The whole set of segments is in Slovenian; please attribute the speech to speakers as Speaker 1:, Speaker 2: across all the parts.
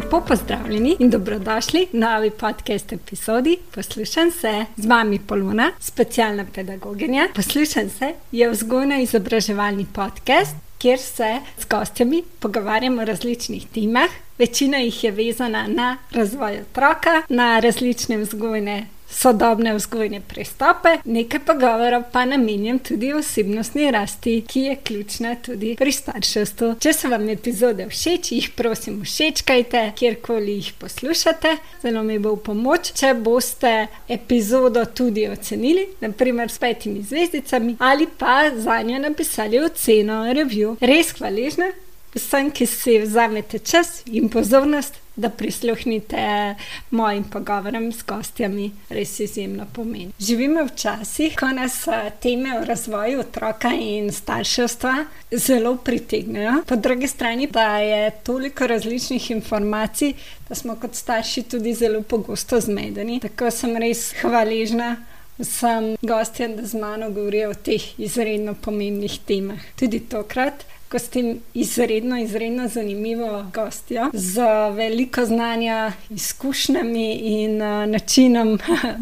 Speaker 1: Lepo pozdravljeni in dobrodošli v novi podcast epizodi Poslušam se z vami Poluna, specialna pedagoginja. Poslušam se je vzgojno-izobraževalni podcast, kjer se z gostjami pogovarjamo o različnih temah. Večina jih je vezana na razvoj otroka, na različne vzgojne sodobne vzgojne pristope, nekaj pogovorov pa namenjam tudi osebnostni rasti, ki je ključna tudi pri starševstvu. Če se vam epizode všeč, jih prosim všečkajte, kjerkoli jih poslušate, zelo mi bo v pomoč, če boste epizodo tudi ocenili, naprimer s petimi zvezdicami ali pa za njo napisali oceno, review. Res hvaležna. Vsem, ki si vzamete čas in pozornost, da prisluhnite mojim pogovorom s gostjami, res izjemno pomeni. Živimo v časih, ko nas teme o razvoju otroka in starševstva zelo pritegnejo, po drugi strani pa je toliko različnih informacij, da smo kot starši tudi zelo pogosto zmedeni. Tako sem res hvaležna. Vsem gostjem, da z mano govorijo o teh izredno pomembnih temah. Tudi tokrat ko s tem izredno, izredno zanimivo gostjo, z veliko znanja, izkušnjami in uh, načinom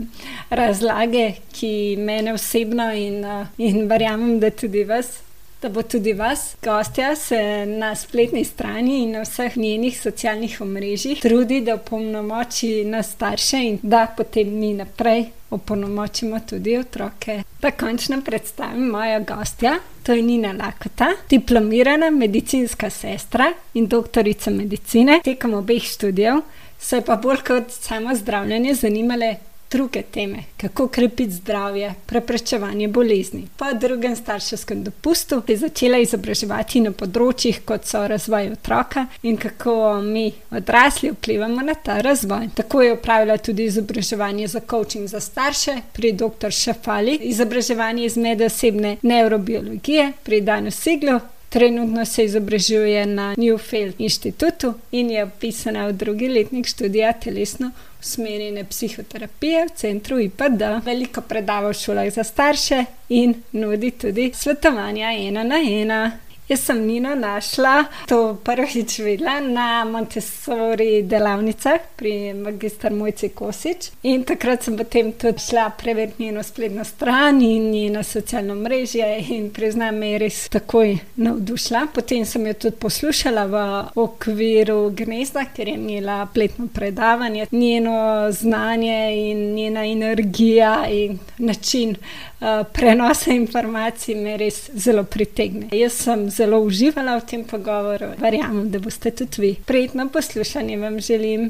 Speaker 1: razlage, ki mene osebno in, uh, in verjamem, da tudi vas. Da bo tudi vas, gostja, se na spletni strani in na vseh njenih socialnih omrežjih trudi, da opolnomoči nas starše in da potem mi naprej opolnomočimo tudi otroke. Pa končno predstavim moja gostja, to je Nina Lakota, diplomirana medicinska sestra in doktorica medicine. Tekom obeh študijev jo pa bolj kot samo zdravljenje zanimale druge teme, kako krepiti zdravje, preprečevanje bolezni. Po drugem starševskem dopustu je začela izobraževati na področjih, kot so razvoj otroka in kako mi odrasli vplivamo na ta razvoj. Tako je upravila tudi izobraževanje za coaching za starše pri dr. Šafali, izobraževanje iz medosebne neurobiologije pri Danu Siglu. Trenutno se izobražuje na Newfield inštitutu in je opisana v drugi letnik študija telesno usmerjene psihoterapije v centru IPD. Veliko predava v šolah za starše in nudi tudi svetovanja ena na ena. Jaz sem Nino našla, to prvič videla na Montessori delavnicah pri magistru Mojci Kosič. In takrat sem potem tudi šla preveriti njeno spletno stran in njeno socialno mrežje in priznam, me je res takoj navdušila. Potem sem jo tudi poslušala v okviru Gnezda, ker je imela pletno predavanje. Njeno znanje in njena energija in način uh, prenosa informacij me res zelo pritegne. Jaz sem zelo uživala v tem pogovoru, verjamem, da boste tudi vi. Prijetno poslušanje vam želim.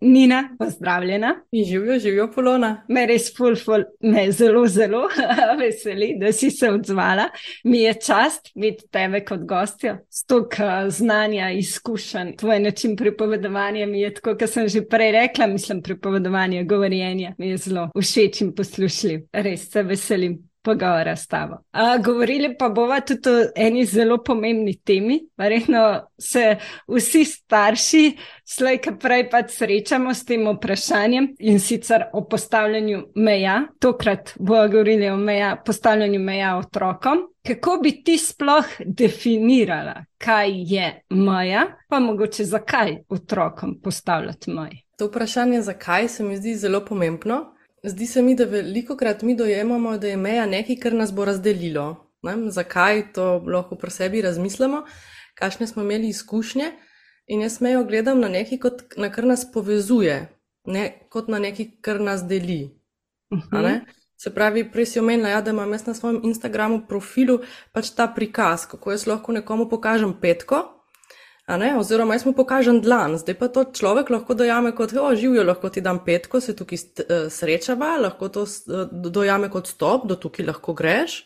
Speaker 1: Nina, pozdravljena.
Speaker 2: Živijo, živijo polona.
Speaker 1: Me res ful, ful, me zelo, zelo veseli, da si se odzvala. Mi je čast biti tebe kot gostjo, stok znanja, izkušenj, tvoj način pripovedovanja mi je tako, kot sem že prej rekla, mislim, pripovedovanje, govorjenje mi je zelo všeč in poslušljiv. Res se veselim pogovora s tabo. A, govorili pa bomo tudi o eni zelo pomembni temi. Verjetno se vsi starši, slej, ki prej pač srečamo s tem vprašanjem in sicer o postavljanju meja. Tokrat bomo govorili o meja, postavljanju meja otrokom. Kako bi ti sploh definirala, kaj je meja, pa mogoče zakaj otrokom postavljati meje?
Speaker 2: To vprašanje, zakaj, se mi zdi zelo pomembno. Zdi se mi, da veliko krat mi dojemamo, da je meja nekaj, kar nas bo razdelilo. Ne? Zakaj to lahko pri sebi razmislimo, kakšne smo imeli izkušnje. In jaz mejo gledam na nekaj, kot na kar nas povezuje, ne kot na nekaj, kar nas deli. Uh -huh. Se pravi, prej si omenila, ja, da imam jaz na svojem Instagramu profilu pač ta prikaz, kako jaz lahko nekomu pokažem petko, Oziroma, jaz mu pokažem dlan, zdaj pa to človek lahko dojame kot, o, živijo, lahko ti dam petko, se tukaj uh, srečava, lahko to uh, dojame kot stop, do tukaj lahko greš.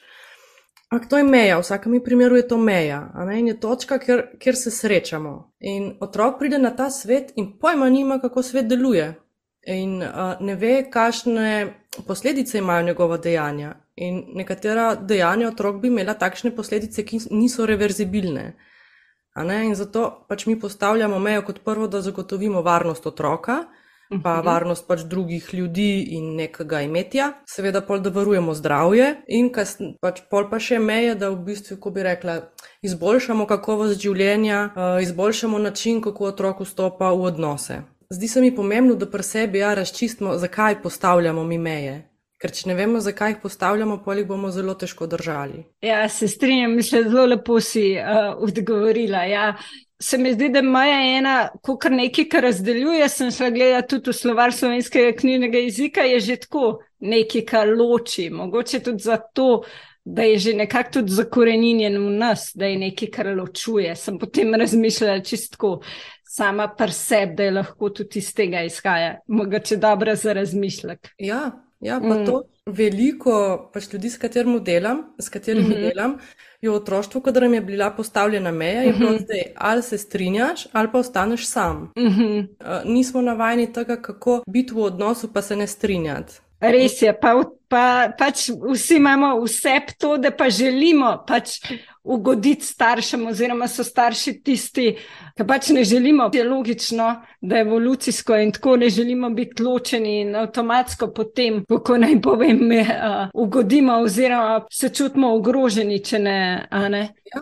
Speaker 2: Ampak to je meja, v vsakem primeru je to meja, in je točka, kjer, kjer se srečamo. In otrok pride na ta svet in pojma nima, kako svet deluje. In uh, ne ve, kakšne posledice imajo njegova dejanja. In nekatera dejanja otrok bi imela takšne posledice, ki niso reverzibilne. In zato pač mi postavljamo mejo kot prvo, da zagotovimo varnost otroka, pa
Speaker 1: Mhm.
Speaker 2: varnost pač drugih ljudi in nekega imetja, seveda pol, da varujemo zdravje in kas, pač pol pa še meje, da v bistvu, ko bi rekla, izboljšamo kakovost življenja, uh, izboljšamo način, kako otrok vstopa v odnose. Zdi se mi pomembno, da pri sebi ja razčistimo, zakaj postavljamo mi meje. Ker če ne vemo, zakaj jih postavljamo, pol jih bomo zelo težko držali.
Speaker 1: Ja, se strinjam, mislim, zelo lepo si uh, odgovorila. Ja. Se mi zdi, da Maja je ena, ko kar nekaj, kar razdeljuje. Sem šla gledati tudi v slovar slovenskega knjižnega jezika, je že tako nekaj, kar loči. Mogoče tudi zato, da je že nekako tudi zakorenjen v nas, da je nekaj, kar ločuje. Sem potem razmišljala čistko sama per sebi, da je lahko tudi iz tega izhaja. Mogoče dobro za razmišljek.
Speaker 2: Ja, ja pa mm. to veliko pač ljudi, s katerimi delam, s katerimi mm. -hmm. delam, je v otroštvu, kadar jim je bila postavljena meja, je bilo
Speaker 1: Mhm.
Speaker 2: zdaj ali se strinjaš, ali pa ostaneš sam.
Speaker 1: Mhm.
Speaker 2: Uh, nismo navajeni tega, kako biti v odnosu, pa se ne strinjati.
Speaker 1: Res je, pa, pa pač vsi imamo vse to, da pa želimo pač ugoditi staršem, oziroma so starši tisti, ki pač ne želimo. Je logično, da je evolucijsko in tako ne želimo biti ločeni in avtomatsko potem, kako naj povem, me, uh, ugodimo oziroma se čutimo ogroženi, če ne. ne.
Speaker 2: Ja.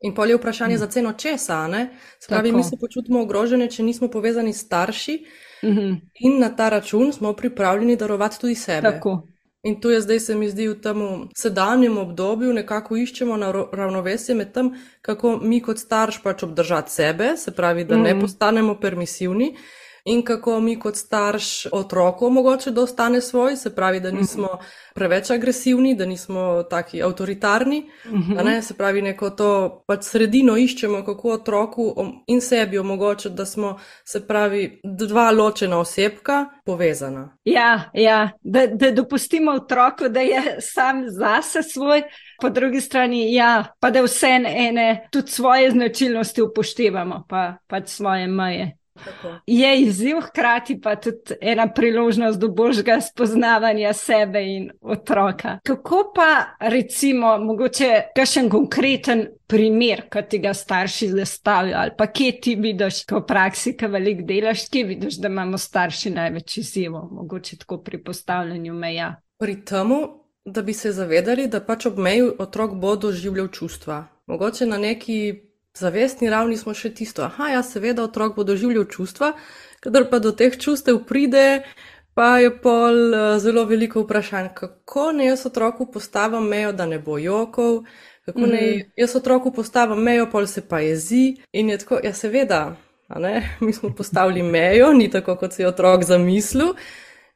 Speaker 2: In pol je vprašanje za ceno česa. ne? Se pravi,
Speaker 1: Tako.
Speaker 2: mi se počutimo ogrožene, če nismo povezani s starši,
Speaker 1: Mhm,
Speaker 2: in na ta račun smo pripravljeni darovati tudi sebe.
Speaker 1: tako.
Speaker 2: In to je zdaj, se mi zdi, v tem sedanjem obdobju nekako iščemo ravnovesje med tem, kako mi kot starš pač obdržati sebe, se pravi, da ne
Speaker 1: Mhm.
Speaker 2: postanemo permisivni, in kako mi kot starš otroku omogočiti, da ostane svoj, se pravi, da nismo preveč agresivni, da nismo taki avtoritarni. a Ne, se pravi, neko to pač sredino iščemo, kako otroku in sebi omogočiti, da smo, se pravi, dva ločena osebka povezana.
Speaker 1: Ja, ja. Da, da dopustimo otroku, da je sam zase svoj, po drugi strani ja, pa da vse ene tudi svoje značilnosti upoštevamo, pa pač svoje meje.
Speaker 2: Tako.
Speaker 1: Je izziv, hkrati pa tudi ena priložnost do božjega spoznavanja sebe in otroka. Kako pa, recimo, mogoče kakšen konkreten primer, ki ti ga starši zastavijo, ali pa kje ti vidiš, ko v praksi, ki veliko delaš, kje vidiš, da imamo starši največ izzivov, mogoče tako pri postavljanju meja.
Speaker 2: Pri tem, da bi se zavedali, da pač ob meji otrok bo doživljal čustva. Mogoče na neki zavestni ravni smo še tisto, aha, ja, seveda otrok bo doživljal čustva, kadar pa do teh čustev pride, pa je pol uh, zelo veliko vprašanj, kako ne jaz otroku postavim mejo, da ne bo jokov, kako ne
Speaker 1: Mhm.
Speaker 2: jaz otroku postavim mejo, pol se pa jezi in je tako, ja, seveda. Mi smo postavili mejo, ni tako, kot si je otrok zamislil.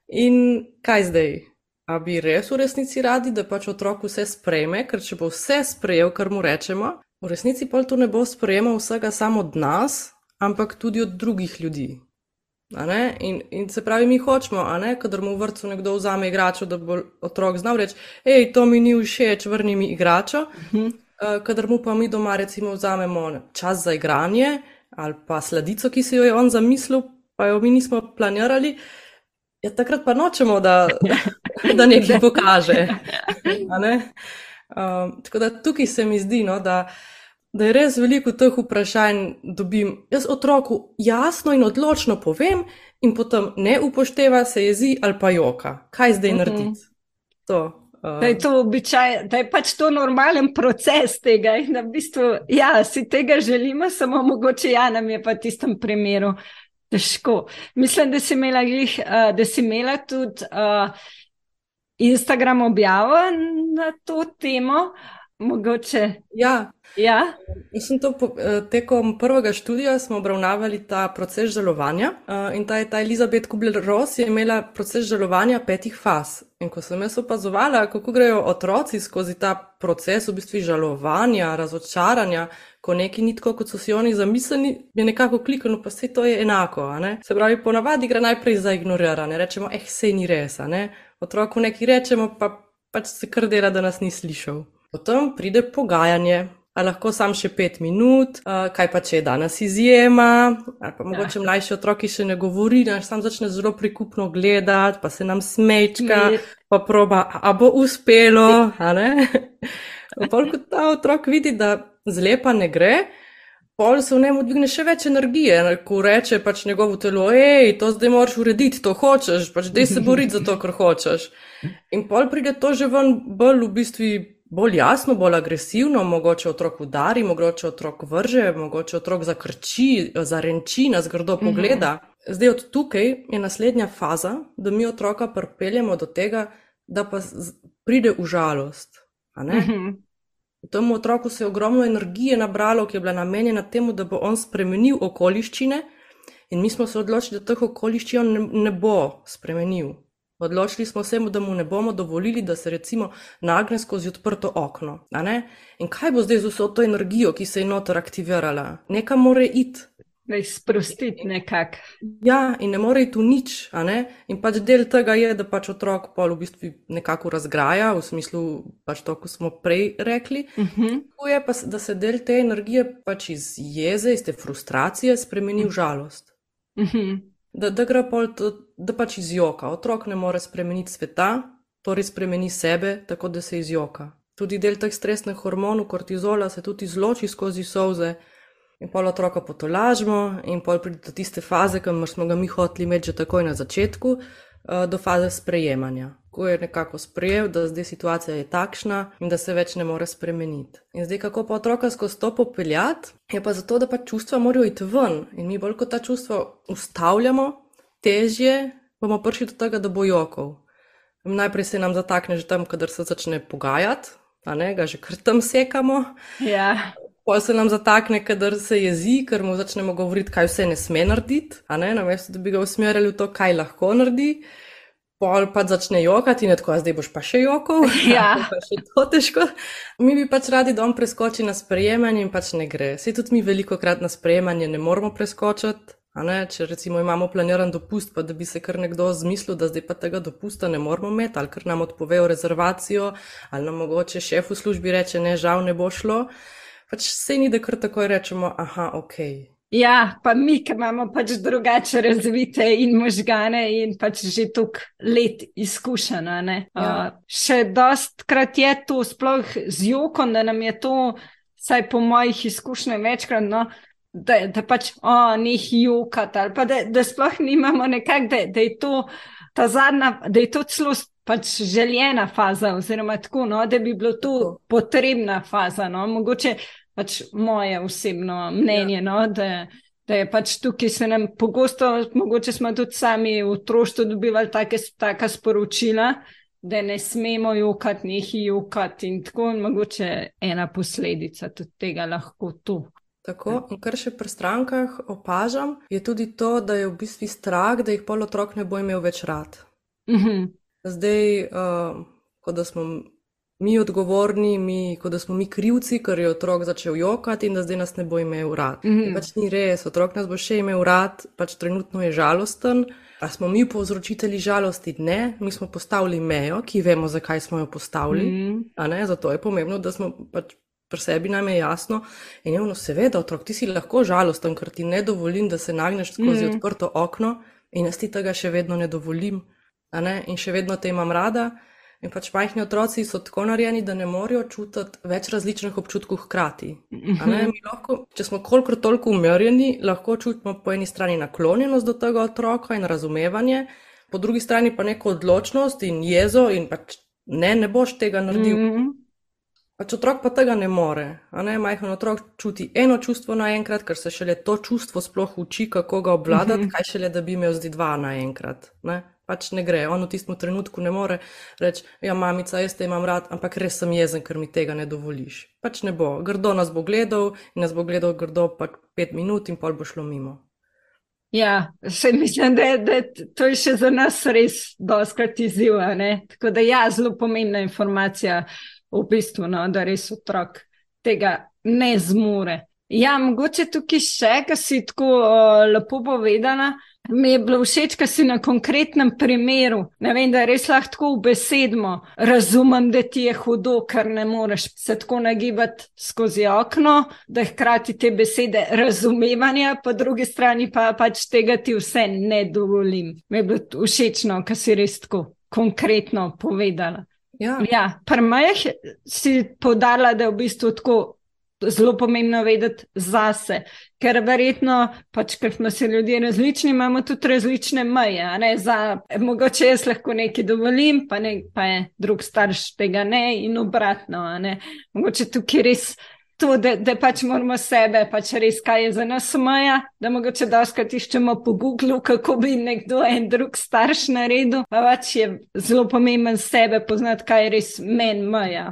Speaker 2: In kaj zdaj? A bi res v resnici radi, da pač otrok vse sprejme, ker če bo vse sprejel, kar mu rečemo, v resnici pol tu ne bo sprejemal vsega samo od nas, ampak tudi od drugih ljudi. In, in se pravi, mi hočemo, kadar mu v vrtu nekdo vzame igračo, da bo otrok znal reči: hej, to mi ni všeč, vrni mi igračo.
Speaker 1: Mhm.
Speaker 2: Uh, kadar mu pa mi doma recimo vzamemo čas za igranje ali pa sladico, ki si jo je on zamislil, pa jo mi nismo planirali, ja, takrat pa nočemo, da, da nekaj pokaže. ne? Um, tako da tukaj se mi zdi, no, da, da je res veliko teh vprašanj, dobim. Jaz otroku jasno in odločno povem, in potem ne upošteva, se jezi ali pa joka. Kaj zdaj
Speaker 1: Mhm.
Speaker 2: narediti? To. Uh,
Speaker 1: Da je to običaj, da je pač to normalen proces tega in da v bistvu, ja, si tega želimo, samo mogoče ja, nam je pa v tistem primeru težko. Mislim, da si imela, glih, uh, da si imela tudi uh, Instagram objavo na to temo, mogoče.
Speaker 2: ja,
Speaker 1: Ja,
Speaker 2: Mislim, to, eh, tekom prvega študija smo obravnavali ta proces žalovanja eh, in ta, ta Elizabeth Kubler-Ross je imela proces žalovanja petih faz. In ko sem jaz opazovala, kako grejo otroci skozi ta proces v bistvu žalovanja, razočaranja, ko neki ni tako, kot so si oni zamislili, je nekako kliknilo, pa vse to je enako. Se pravi, ponavadi gre najprej za ignoriranje, rečemo, eh, sej ni res, ne. Otroku nekaj rečemo, pa pač se kar dela, da nas ni slišal. Potem pride pogajanje, a lahko sam še pet minut, uh, kaj pa če je danes izjema, ali pa mogoče mlajši otroki še ne govori, naš sam začne zelo prikupno gledati, pa se nam smečka,
Speaker 1: Mi-
Speaker 2: pa proba, a bo uspelo, a ne. Pol, ko ta otrok vidi, da zlepa ne gre, pol se v njemu dvigne še več energije, ko reče pač njegovo telo, hej, to zdaj moraš urediti, to hočeš, pač dej se boriti za to, kar hočeš. In pol pride to že ven bolj v bistvu. Bolj jasno, bolj agresivno, mogoče otrok udari, mogoče otrok vrže, mogoče otrok zakrči, zarenči, nas grdo mhm. pogleda. Zdaj, od tukaj je naslednja faza, da mi otroka pripeljemo do tega, da pa pride v žalost. Temu otroku se je ogromno energije nabralo, ki je bila namenjena temu, da bo on spremenil okoliščine, in mi smo se odločili, da teh okoliščin ne, ne bo spremenil. Odločili smo se, da mu ne bomo dovolili, da se recimo nagne skozi odprto okno. In kaj bo zdaj z vso to energijo, ki se je noter aktivirala? Nekam mora iti.
Speaker 1: Da jih sprostiti nekako.
Speaker 2: Ja, in ne more iti v nič. In pač del tega je, da pač otrok pol v bistvu nekako razgraja, v smislu pač to, kot smo prej rekli. Uh mhm. -huh. Je pa, da se del te energije pač iz jeze, iz te frustracije spremeni v žalost. Uh mhm. -huh. Da, da gre pol, to, da pač iz joka. Otrok ne more spremeniti sveta, torej spremeni sebe, tako da se iz joka. Tudi del teh stresnih hormonov, kortizola, se tudi izloči skozi solze. In pol otroka potolažimo, in pol pride do tiste faze, ki smo ga mi hoteli imeti že takoj na začetku, eh, do faze sprejemanja. Ko je nekako sprejel, da zdaj situacija je takšna in da se več ne more spremeniti. In zdaj, kako pa otroka skozi to popeljati, je pa zato, da pa čustva morajo iti ven. In mi bolj kot ta čustva ustavljamo, težje bomo prišli do tega, da bo jokov. Najprej se nam zatakne že tam, kadar se začne pogajati, ne ga že kar tam sekamo.
Speaker 1: Ja.
Speaker 2: Pol se nam zatakne, kadar se jezi, ker mu začnemo govoriti, kaj vse ne sme narediti, ne, namesto da bi ga usmerjali v to, kaj lahko naredi. Pol pa začne jokati in tako, zdaj boš pa še jokal.
Speaker 1: Ja,
Speaker 2: pa še to težko. Mi bi pač radi, da on preskoči na sprejemanje in pač ne gre. Vse tudi mi veliko krat na sprejemanje ne moramo preskočiti. Če recimo imamo planiran dopust, pa da bi se kar nekdo zmislil, da zdaj pa tega dopusta ne moramo imeti, ali ker nam odpovejo rezervacijo, ali nam mogoče šef v službi reče, ne, žal ne bo šlo pač se ni, da kar tako rečemo, aha, ok.
Speaker 1: Ja, pa mi, ki imamo pač drugače razvite in možgane, in pač že tukaj let izkušeno. Ja. Uh, še dostkrat je to, sploh z jokom, da nam je to, vsaj po mojih izkušnjah, večkrat, no, da, da pač o, njih jokati, ali pa da, da sploh nimamo nekako, da, da je to ta zadnja, da je to celo pač željena faza, oziroma tako, no, da bi bilo to potrebna faza. No, mogoče pač moje osebno mnenje, ja. no, da, da je pač tukaj se nam pogosto, mogoče smo tudi sami v otroštvu dobivali take, taka sporočila. Da ne smemo jokati, nehi jokati, in tako je mogoče ena posledica tudi tega, lahko to.
Speaker 2: Tako, in kar še pri strankah opažam, je tudi to, da je v bistvu strah, da jih pol otrok ne bo imel več rad. Mm -hmm. Zdaj, uh, ko da smo mi odgovorni, mi, ko da smo mi krivci, ker je otrok začel jokati in da zdaj nas ne bo imel rad. Mm -hmm. Pač ni res, otrok nas bo še imel rad, pač trenutno je žalosten. A smo mi povzročitelji žalosti? Ne, mi smo postavili mejo, ki vemo, zakaj smo jo postavili. Mm -hmm. Zato je pomembno, da smo pač pri sebi nam je jasno. In je ono, seveda, otrok, ti si lahko žalosten, ker ti ne dovolim, da se nagneš skozi mm -hmm. odprto okno in jaz ti tega še vedno ne dovolim in še vedno te imam rada. In pač majhni otroci so tako narejeni, da ne morejo čutiti več različnih občutkov hkrati. Lahko, če smo kolikor toliko umirjeni, lahko čutimo po eni strani naklonjenost do tega otroka in razumevanje, po drugi strani pa neko odločnost in jezo, in pač ne, ne boš tega naredil. Mm -hmm. Pač otrok pa tega ne more. Ne? Majhen otrok čuti eno čustvo naenkrat, ker se šele to čustvo sploh uči, kako ga obvladati, mm -hmm. kaj šele, da bi imel zdaj dva naenkrat pač ne gre. On v tistem trenutku ne more reči: Ja, mamica, jaz te imam rad, ampak res sem jezen, ker mi tega ne dovoliš. Pač ne bo. Grdo nas bo gledal in nas bo gledal grdo pa pet minut in pol bo šlo mimo.
Speaker 1: Ja, še mislim, da, da to je še za nas res doskrat izziv. Tako da ja, zelo pomembna informacija v bistvu, no, da res otrok tega ne zmore. Ja, mogoče tukaj še, kar si tako uh, lepo povedala. Mi je bilo všeč, da si na konkretnem primeru, ne vem, da res lahko v besedmo razumem, da ti je hudo, ker ne moreš se tako nagibati skozi okno, da hkrati te besede razumevanja, po drugi strani pa pač tega ti vse ne dovolim. Mi je bilo všeč, da si res tako konkretno povedala.
Speaker 2: Ja,
Speaker 1: ja Prmajh si podala, da je v bistvu tako zelo pomembno vedeti zase, ker verjetno, pač, ker smo se ljudje različni, imamo tudi različne meje. Za, mogoče jaz lahko nekaj dovolim, pa, ne, pa je drug starš tega ne in obratno. Ne? Mogoče tukaj res. To, da, da pač moramo sebe, pač res, kaj je za nas meja, da mogoče daskrat iščemo po Googlu, kako bi nekdo en drug starš naredil. Pa pač je zelo pomemben sebe poznati, kaj je res meni meja.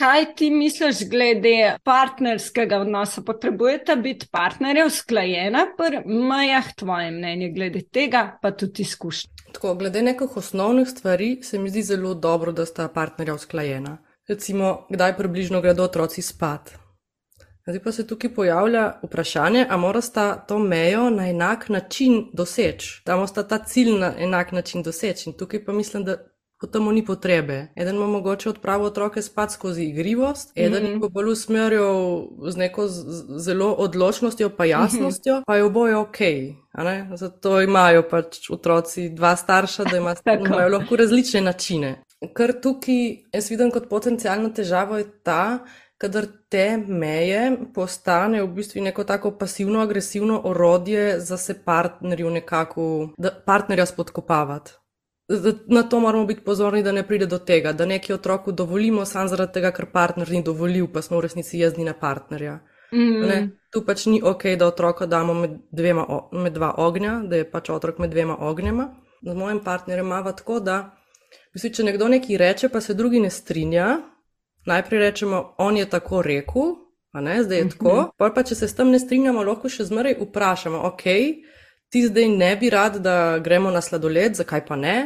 Speaker 1: Kaj ti misliš glede partnerskega odnosa? Potrebujete biti partnerje usklajena, pri mejah tvoje mnenje glede tega, pa tudi izkušnje.
Speaker 2: Tako, glede nekih osnovnih stvari se mi zdi zelo dobro, da sta partnerja usklajena. Recimo, kdaj približno gredo otroci spat. Zdaj pa se tukaj pojavlja vprašanje, ali mora sta to mejo na enak način doseči, da mora ta cilj na enak način doseči. In tukaj pa mislim, da potem ni potrebe. Eden ima mogoče odpravo otroke spat skozi igrivost, eden mm -hmm. bo bolj usmerjal z neko zelo odločnostjo, pa jasnostjo, mm -hmm. pa je oboje ok. Zato imajo pač otroci dva starša, da ima imajo lahko različne načine. Kar tukaj jaz vidim kot potencijalno težavo je ta, kadar te meje postanejo v bistvu neko tako pasivno-agresivno orodje za se partnerju nekako, da partnerja spodkopavati na to moramo biti pozorni, da ne pride do tega, da neki otroku dovolimo samo zaradi tega, ker partner ni dovolil, pa smo v resnici jezni na partnerja. Mm. Tu pač ni ok, da otroka damo med, dvema, med dva ognja, da je pač otrok med dvema ognjema. Z mojim partnerjem imamo tako, da misli, če nekdo nekaj reče, pa se drugi ne strinja, najprej rečemo, on je tako rekel, ne, zdaj je mm -hmm. tako. Pa, pa če se s tem ne strinjamo, lahko še zmeraj vprašamo, ok, ti zdaj ne bi rad, da gremo na sladoled, zakaj pa ne?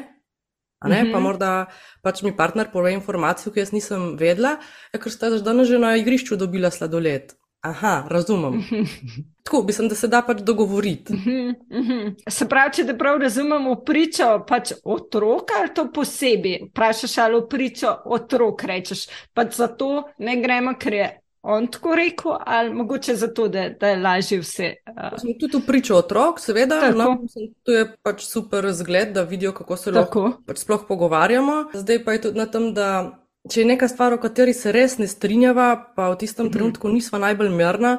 Speaker 2: Mm -hmm. Pa mhm. morda pač mi partner pove informacijo, ki jaz nisem vedela, ja, ker ste danes že na igrišču dobila sladoled. Aha, razumem. Tako, mislim, da se da pač dogovoriti.
Speaker 1: Mm -hmm. Se pravi, če te prav razumemo, pričo pač otroka ali to posebej? Vprašaš ali pričo otrok, rečeš, pač zato ne gremo, ker je on tako rekel, ali mogoče zato, da, da je lažje vse.
Speaker 2: Uh... Tudi v pričo otrok, seveda. No, to je pač super zgled, da vidijo, kako se lahko pač sploh pogovarjamo. Zdaj pa je tudi na tem, da če je neka stvar, o kateri se res ne strinjava, pa v tistem mhm. trenutku nisva najbolj mirna.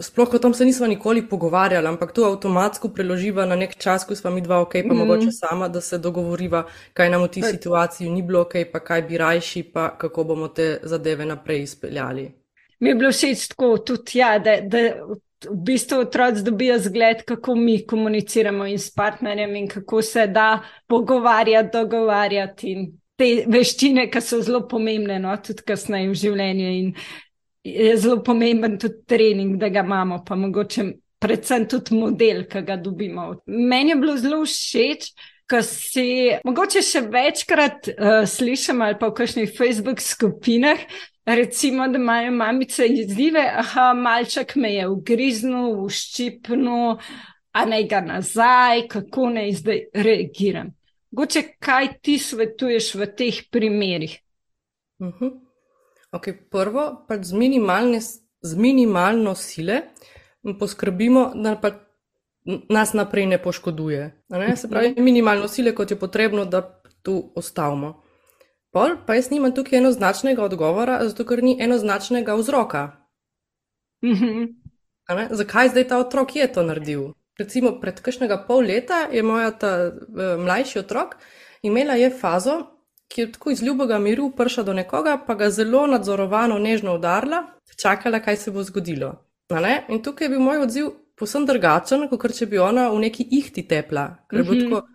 Speaker 2: Sploh o tom se nismo nikoli pogovarjali, ampak to avtomatsko preloživa na nek čas, ko smo mi dva ok, pa mm. mogoče sama, da se dogovoriva, kaj nam v tej situaciji ni bilo ok, pa kaj bi rajši, pa kako bomo te zadeve naprej izpeljali
Speaker 1: mi je bilo všeč tako tudi, ja, da, da v bistvu otroci dobijo zgled, kako mi komuniciramo in s partnerjem in kako se da pogovarjati, dogovarjati in te veščine, ki so zelo pomembne, no, tudi kasneje v življenju in je zelo pomemben tudi trening, da ga imamo, pa mogoče predvsem tudi model, ki ga dobimo. Meni je bilo zelo všeč, Ko si mogoče še večkrat uh, slišim ali pa v kakšnih Facebook skupinah, Recimo, da imajo mamice izzive, ah, malček me je ugriznil, uščipnil, a naj ga nazaj, kako naj zdaj reagiram. Goče, kaj ti svetuješ v teh primerih?
Speaker 2: Uh mhm. -huh. okay, prvo, pač z, z minimalno sile poskrbimo, da pa nas naprej ne poškoduje. Ne? Se pravi, minimalno sile, kot je potrebno, da tu ostavimo. Pol, pa jaz nimam tukaj enoznačnega odgovora, zato ker ni enoznačnega vzroka. Mm -hmm. Zakaj zdaj ta otrok je to naredil? Recimo pred kakšnega pol leta je moja ta uh, mlajši otrok imela je fazo, ki je tako iz ljubega miru prišla do nekoga, pa ga zelo nadzorovano, nežno udarila, čakala, kaj se bo zgodilo. In tukaj je bil moj odziv posebno drugačen, kot če bi ona v neki ihti tepla. Ker bo mm -hmm. tako,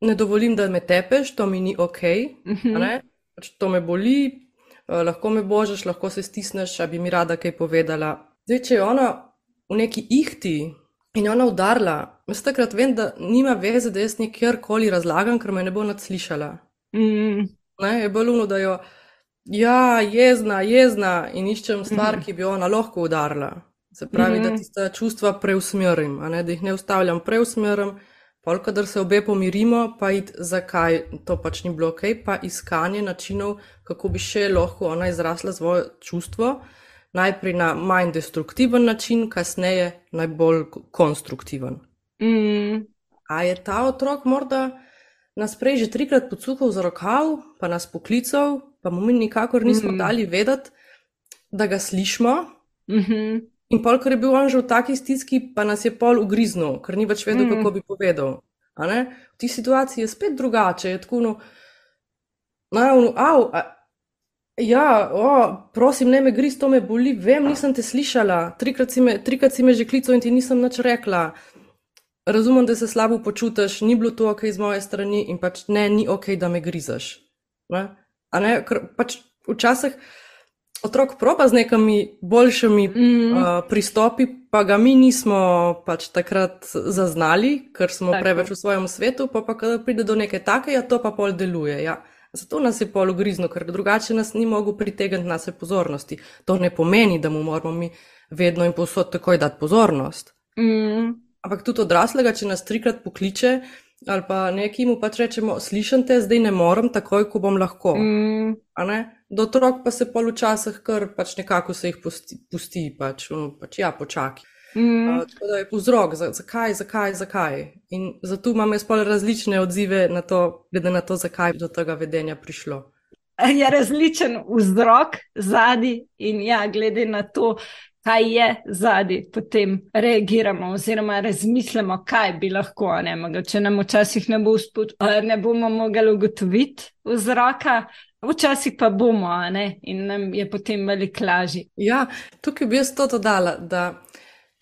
Speaker 2: ne dovolim, da me tepeš, to mi ni ok. Mm -hmm pač to me boli, uh, lahko me božeš, lahko se stisneš, a bi mi rada kaj povedala. Zdaj, če je ona v neki ihti in je ona udarila, jaz takrat vem, da nima veze, da jaz nekjerkoli razlagam, ker me ne bo nadslišala. Mm. Ne, je bolj da jo, ja, jezna, jezna in iščem stvar, mm. ki bi ona lahko udarila. Se pravi, mm. da tiste čustva preusmerim, da jih ne ustavljam, preusmerim. Pol, kadar se obe pomirimo, pa id, zakaj to pač ni bilo ok, pa iskanje načinov, kako bi še lahko ona izrasla svoje čustvo, najprej na manj destruktiven način, kasneje najbolj konstruktiven. Mm. A je ta otrok morda nas prej že trikrat pocukal za rokav, pa nas poklical, pa mu mi nikakor nismo mm. dali vedeti, da ga slišimo,
Speaker 1: Uh -huh.
Speaker 2: In pol, ker je bil on že v taki stiski, pa nas je pol ugriznil, ker ni več vedel, mm. kako bi povedal. V tej situaciji je spet drugače. Je tako, no, no, au, a, ja, o, prosim, ne me griz, to me boli, vem, nisem te slišala, trikrat si me, trikrat si me že klical in ti nisem nič rekla. Razumem, da se slabo počutiš, ni bilo to ok z moje strani in pač ne, ni ok, da me grizaš. Ne? Ne? Ker pač včasih otrok proba z nekimi boljšimi mm. uh, pristopi, pa ga mi nismo pač takrat zaznali, ker smo Tako. preveč v svojem svetu, pa pa kada pride do neke take, ja, to pa pol deluje. Ja. Zato nas je pol ugrizno, ker drugače nas ni mogel pritegniti na svoje pozornosti. To ne pomeni, da mu moramo mi vedno in posod takoj dati pozornost.
Speaker 1: Mm.
Speaker 2: Ampak tudi odraslega, če nas trikrat pokliče ali pa nekaj mu pač rečemo, slišim te, zdaj ne morem, takoj, ko bom lahko.
Speaker 1: Mm
Speaker 2: do otrok pa se pol včasih kar pač nekako se jih pusti, pusti pač, pač ja, počakaj.
Speaker 1: Mm.
Speaker 2: Uh, tako da je vzrok, zakaj, zakaj, zakaj. In zato imam jaz pol različne odzive na to, glede na to, zakaj je do tega vedenja prišlo.
Speaker 1: Je različen vzrok zadnji, in ja, glede na to, kaj je zadnji, potem reagiramo oziroma razmislimo, kaj bi lahko. Ne, če nam včasih ne, bo usput, ne bomo mogli ugotoviti vzroka, Včasih pa bomo, ne? in nam je potem veliko lažje.
Speaker 2: Ja, tukaj bi jaz to dodala, da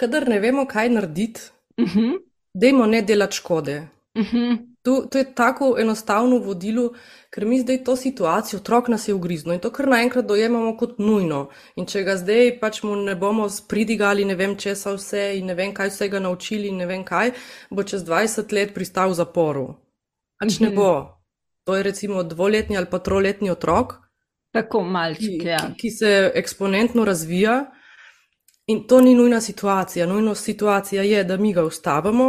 Speaker 2: kadar ne vemo, kaj narediti,
Speaker 1: uh mhm. -huh.
Speaker 2: dajmo ne delati škode.
Speaker 1: Uh mhm. -huh.
Speaker 2: to, to je tako enostavno vodilo, ker mi zdaj to situacijo, otrok nas je ugriznil in to kar naenkrat dojemamo kot nujno. In če ga zdaj pač mu ne bomo spridigali, ne vem česa vse in ne vem kaj vsega naučili, ne vem kaj, bo čez 20 let pristal v zaporu. Pač uh -huh. ne mhm. bo to je recimo dvoletni ali pa troletni otrok,
Speaker 1: tako malček,
Speaker 2: ki,
Speaker 1: ja.
Speaker 2: ki, ki se eksponentno razvija. In to ni nujna situacija. Nujna situacija je, da mi ga ustavimo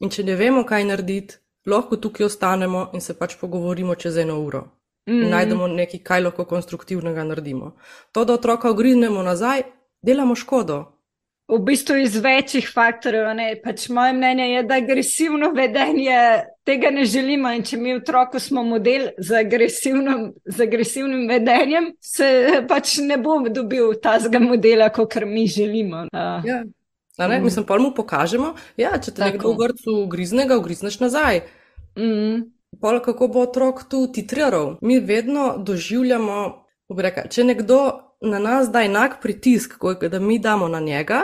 Speaker 2: in če ne vemo, kaj narediti, lahko tukaj ostanemo in se pač pogovorimo čez eno uro. Mm najdemo nekaj, kaj lahko konstruktivnega naredimo. To, da otroka ogriznemo nazaj, delamo škodo.
Speaker 1: V bistvu iz večjih faktorjev. Pač moje mnenje je, da agresivno vedenje tega ne želimo. In če mi otroku smo model z, z agresivnim vedenjem, se pač ne bom dobil tazga modela, kot mi želimo.
Speaker 2: Ja. Ne, mm. Mislim, pa mu pokažemo, ja, če te Tako. nekdo v vrtu ugrizne, ga ugrizneš nazaj.
Speaker 1: Mm.
Speaker 2: Pol, kako bo otrok tu titriral? Mi vedno doživljamo, reka, če nekdo na nas da enak pritisk, kot da mi damo na njega,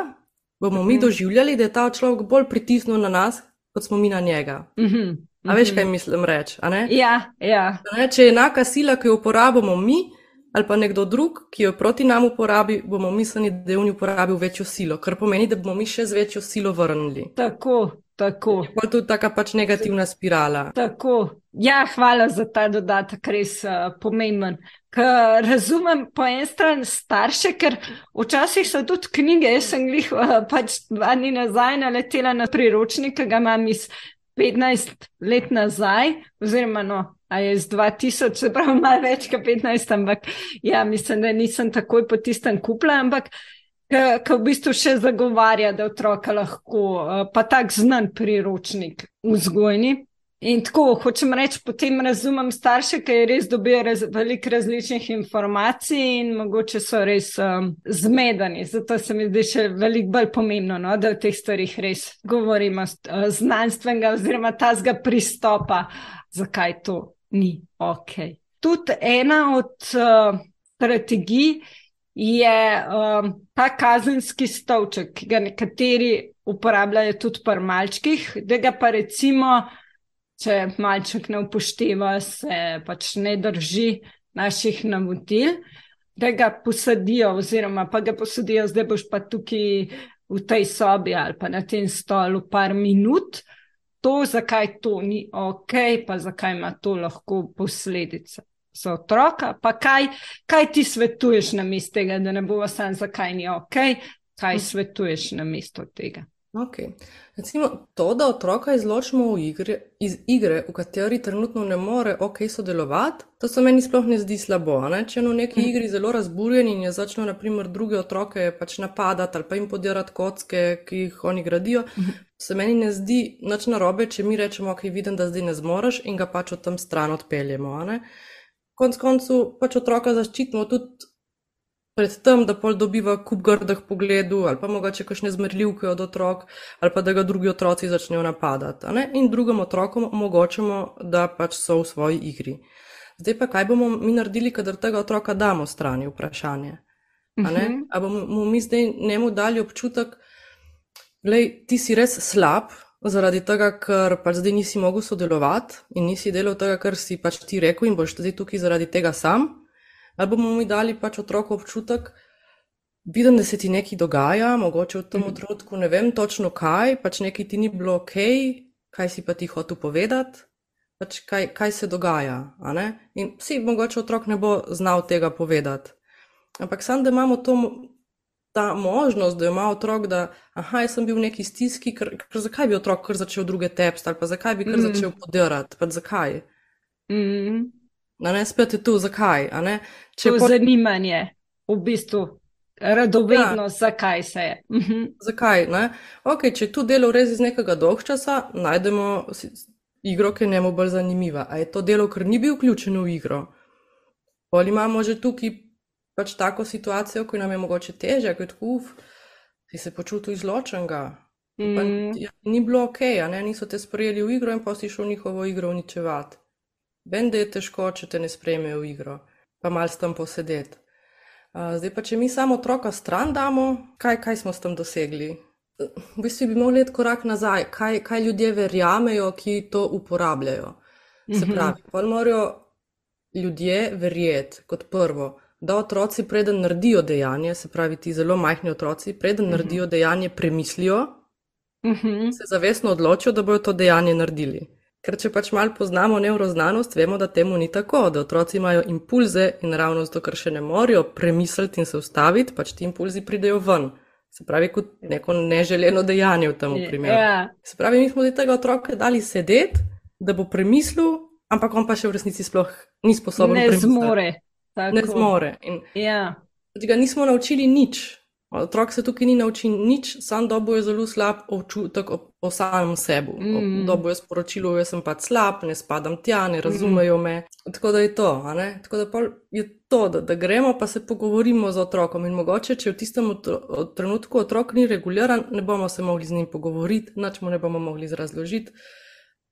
Speaker 2: bomo mi mhm. doživljali, da je ta človek bolj pritisnil na nas, kot smo mi na njega.
Speaker 1: Mhm.
Speaker 2: A veš, kaj mislim reči?
Speaker 1: Ja, ja.
Speaker 2: Če je enaka sila, ki jo uporabimo mi, ali pa nekdo drug, ki jo proti nam uporabi, bomo mislili, da je v njej uporabil večjo silo, kar pomeni, da bomo mi še z večjo silo vrnili.
Speaker 1: Tako, tako.
Speaker 2: Pa tudi taka pač negativna spirala.
Speaker 1: Tako. Ja, hvala za ta dodatek, res uh, pomemben. Ker razumem po eni strani starše, ker včasih so tudi knjige. Jaz sem jih uh, pač dva dni nazaj naletela na priročnik, ki ga imam iz 15 let nazaj, oziroma no, je iz 2000, se pravi, malo več kot 15, ampak ja, mislim, da nisem takoj po tistem kupla, ampak ki v bistvu še zagovarja, da otroka lahko, uh, pa tak znan priročnik vzgojni. In tako hočem reči, potem razumem starše, ki res dobijo raz, veliko različnih informacij in mogoče so res um, zmedeni. Zato se mi zdi še veliko bolj pomembno, no, da v teh stvarih res govorimo uh, znanstvenega oziroma tazga pristopa, zakaj to ni ok. Tudi ena od uh, strategij je um, ta kazenski stolček, ki ga nekateri uporabljajo tudi pri malčkih, da ga pa recimo če malček ne upošteva, se pač ne drži naših navodil, da ga posadijo, oziroma pa ga posadijo, zdaj boš pa tukaj v tej sobi ali pa na tem stolu par minut. To, zakaj to ni ok, pa zakaj ima to lahko posledice za otroka, pa kaj, kaj ti svetuješ na mestu tega, da ne bo vsem, zakaj ni ok, kaj hm. svetuješ na mestu tega.
Speaker 2: Okay. Recimo, to, da otroka izločimo igre, iz igre, v kateri trenutno ne more ok sodelovati, to se meni sploh ne zdi slabo. Ne? Če je v neki mm. igri zelo razburjen in je začel, naprimer, druge otroke pač napadati ali pa jim podirati kocke, ki jih oni gradijo, mm. se meni ne zdi nič narobe, če mi rečemo, ok, vidim, da zdaj ne zmoreš in ga pač od tam stran odpeljemo. Konec koncev pač otroka zaščitimo tudi pred tem, da pol dobiva kup grdih pogledov, ali pa mogoče kakšne zmrljivke od otrok, ali pa da ga drugi otroci začnejo napadati. In drugim otrokom omogočamo, da pač so v svoji igri. Zdaj pa kaj bomo mi naredili, kadar tega otroka damo strani vprašanje? Ali bomo mi zdaj njemu dali občutek, da ti si res slab, zaradi tega, ker pač zdaj nisi mogel sodelovati in nisi delal tega, kar si pač ti rekel, in boš zdaj tukaj zaradi tega sam. Ali bomo mi dali pač otroku občutek, vidim, da se ti nekaj dogaja, mogoče v tem mhm. trenutku ne vem točno kaj, pač nekaj ti ni bilo ok, kaj si pa ti hotel povedati. Pač kaj, kaj se dogaja. In vsi, mogoče otrok ne bo znal tega povedati. Ampak samo, da imamo to ta možnost, da ima otrok, da aha, sem bil v neki stiski, ker, ker zakaj bi otrok kar začel druge tepsti ali pa zakaj bi kar mm. začel podirati, pa zakaj. Mm. Ne spet je tu, zakaj.
Speaker 1: Če po... zanimanje, v bistvu. Radovedno, ja. zakaj se je.
Speaker 2: Mhm. Zakaj? Okay, če je tu delo res iz nekega dolgčasa, najdemo igro, ki je njemu bolj zanimiva. A je to delo, ker ni bil vključen v igro? Ali imamo že tukaj pač tako situacijo, ko nam je mogoče teže, kot uf, si se počutil izločenega. Mm. Ja, ni bilo ok, ne? niso te sprejeli v igro in pa si šel njihovo igro uničevati. Vem, da je težko, če te ne sprejmejo v igro, pa mal s tem posedeti. Uh, zdaj pa, če mi samo otroka stran damo, kaj, kaj smo s tem dosegli? V bistvu bi mogli iti korak nazaj, kaj, kaj ljudje verjamejo, ki to uporabljajo. Se mhm. pravi, pa morajo ljudje verjeti kot prvo, da otroci, preden naredijo dejanje, se pravi, ti zelo majhni otroci, preden uh mhm. -huh. naredijo dejanje, premislijo, uh mhm. -huh. se zavestno odločijo, da bodo to dejanje naredili. Ker če pač malo poznamo neuroznanost, vemo, da temu ni tako, da otroci imajo impulze in ravno zato, ker še ne morejo premisliti in se ustaviti, pač ti impulzi pridejo ven. Se pravi, kot neko neželeno dejanje v tem primeru. Yeah. Ja. Se pravi, mi smo tega otroka dali sedeti, da bo premislil, ampak on pa še v resnici sploh ni sposoben.
Speaker 1: Ne zmore.
Speaker 2: Tako. ne zmore. In
Speaker 1: ja.
Speaker 2: Ga nismo naučili nič. Otrok se tukaj ni naučil nič, sam dobo je zelo slab občutek o, o samem sebi. Mm. Dobo je sporočilo, da sem pač slab, ne spadam tja, ne razumejo mm. me. Tako da je to. Tako da je to, da, da gremo pa se pogovorimo z otrokom. In mogoče, če v tistem trenutku otrok ni reguliran, ne bomo se mogli z njim pogovoriti, nič mu ne bomo mogli razložiti.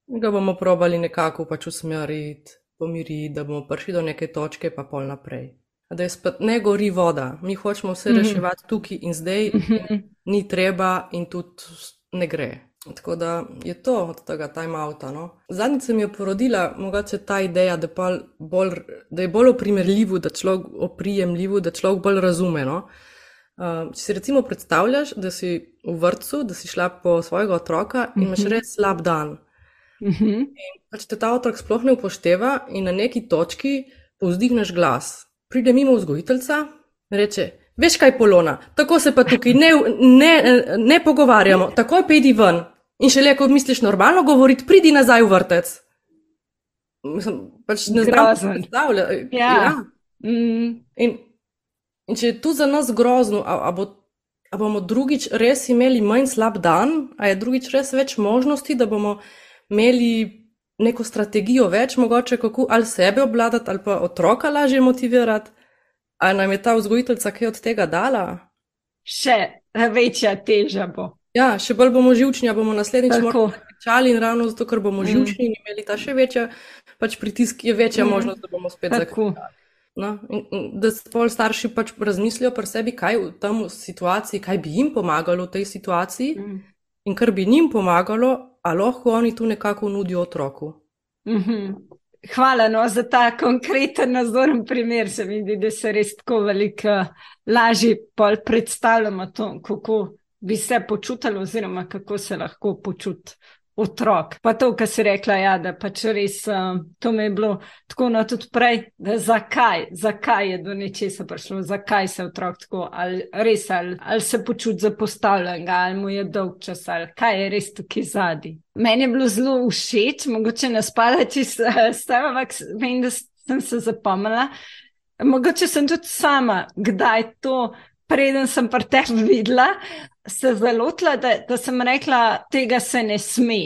Speaker 2: Ga bomo probali nekako pač usmeriti pomiriti, da bomo prišli do neke točke, pa pol naprej. Da je spet ne gori voda, mi hočemo vse mhm. reševati tukaj in zdaj, mhm. ni treba in tudi ne gre. Tako da je to od tega time-outa. No? Zadnjič se mi je porodila mogoče ta ideja, da, bolj, da je bolj oprijemljivo, da človek oprijemljivo, da človek bolj razume. No? Uh, če si recimo predstavljaš, da si v vrtu, da si šla po svojega otroka in imaš mhm. res slab dan. Uh -huh. Pač te ta otrok sploh ne upošteva in na neki točki povzdigneš glas. Pride mimo vzgojiteljca in reče: Veš kaj, polona, tako se pa tukaj ne, ne, ne pogovarjamo, takoj pejdi ven. In še le, ko misliš normalno govoriti, pridi nazaj v vrtec. Mislim, pač ne znaš predstavljati.
Speaker 1: Ja. ja. Mm.
Speaker 2: In, in če je tu za nas grozno, a, a, bo, a bomo drugič res imeli manj slab dan, a je drugič res več možnosti, da bomo imeli neko strategijo več, mogoče kako ali sebe obvladati, ali pa otroka lažje motivirati, ali nam je ta vzgojiteljica kaj od tega dala?
Speaker 1: Še večja teža bo.
Speaker 2: Ja, še bolj bomo živčni, bomo naslednjič lahko čali in ravno zato, ker bomo mm. živčni in imeli ta še večja, pač pritisk je večja mm. možnost, da bomo spet
Speaker 1: zakupili.
Speaker 2: No, in, in, da pol starši pač razmislijo pri sebi, kaj v tem situaciji, kaj bi jim pomagalo v tej situaciji, mm. In kar bi jim pomagalo, a lahko oni tu nekako nudijo otroku.
Speaker 1: Mm -hmm. Hvala no, za ta konkreten, nazoren primer. Se mi zdi, da se res tako veliko lažje predstavljamo, to, kako bi se počutili, oziroma kako se lahko počuti otrok. Pa to, kar si rekla, ja, da pač res uh, to mi je bilo tako no tudi prej, da zakaj, zakaj je do nečesa prišlo, zakaj se otrok tako, ali res, ali, ali se počuti zapostavljenega, ali mu je dolg čas, ali kaj je res tukaj zadnji. Meni je bilo zelo všeč, mogoče ne spada čisto s tem, ampak vem, da sem se zapomnila. Mogoče sem tudi sama, kdaj to, preden sem pri tebi videla, se zalotila, da, da sem rekla, tega se ne sme.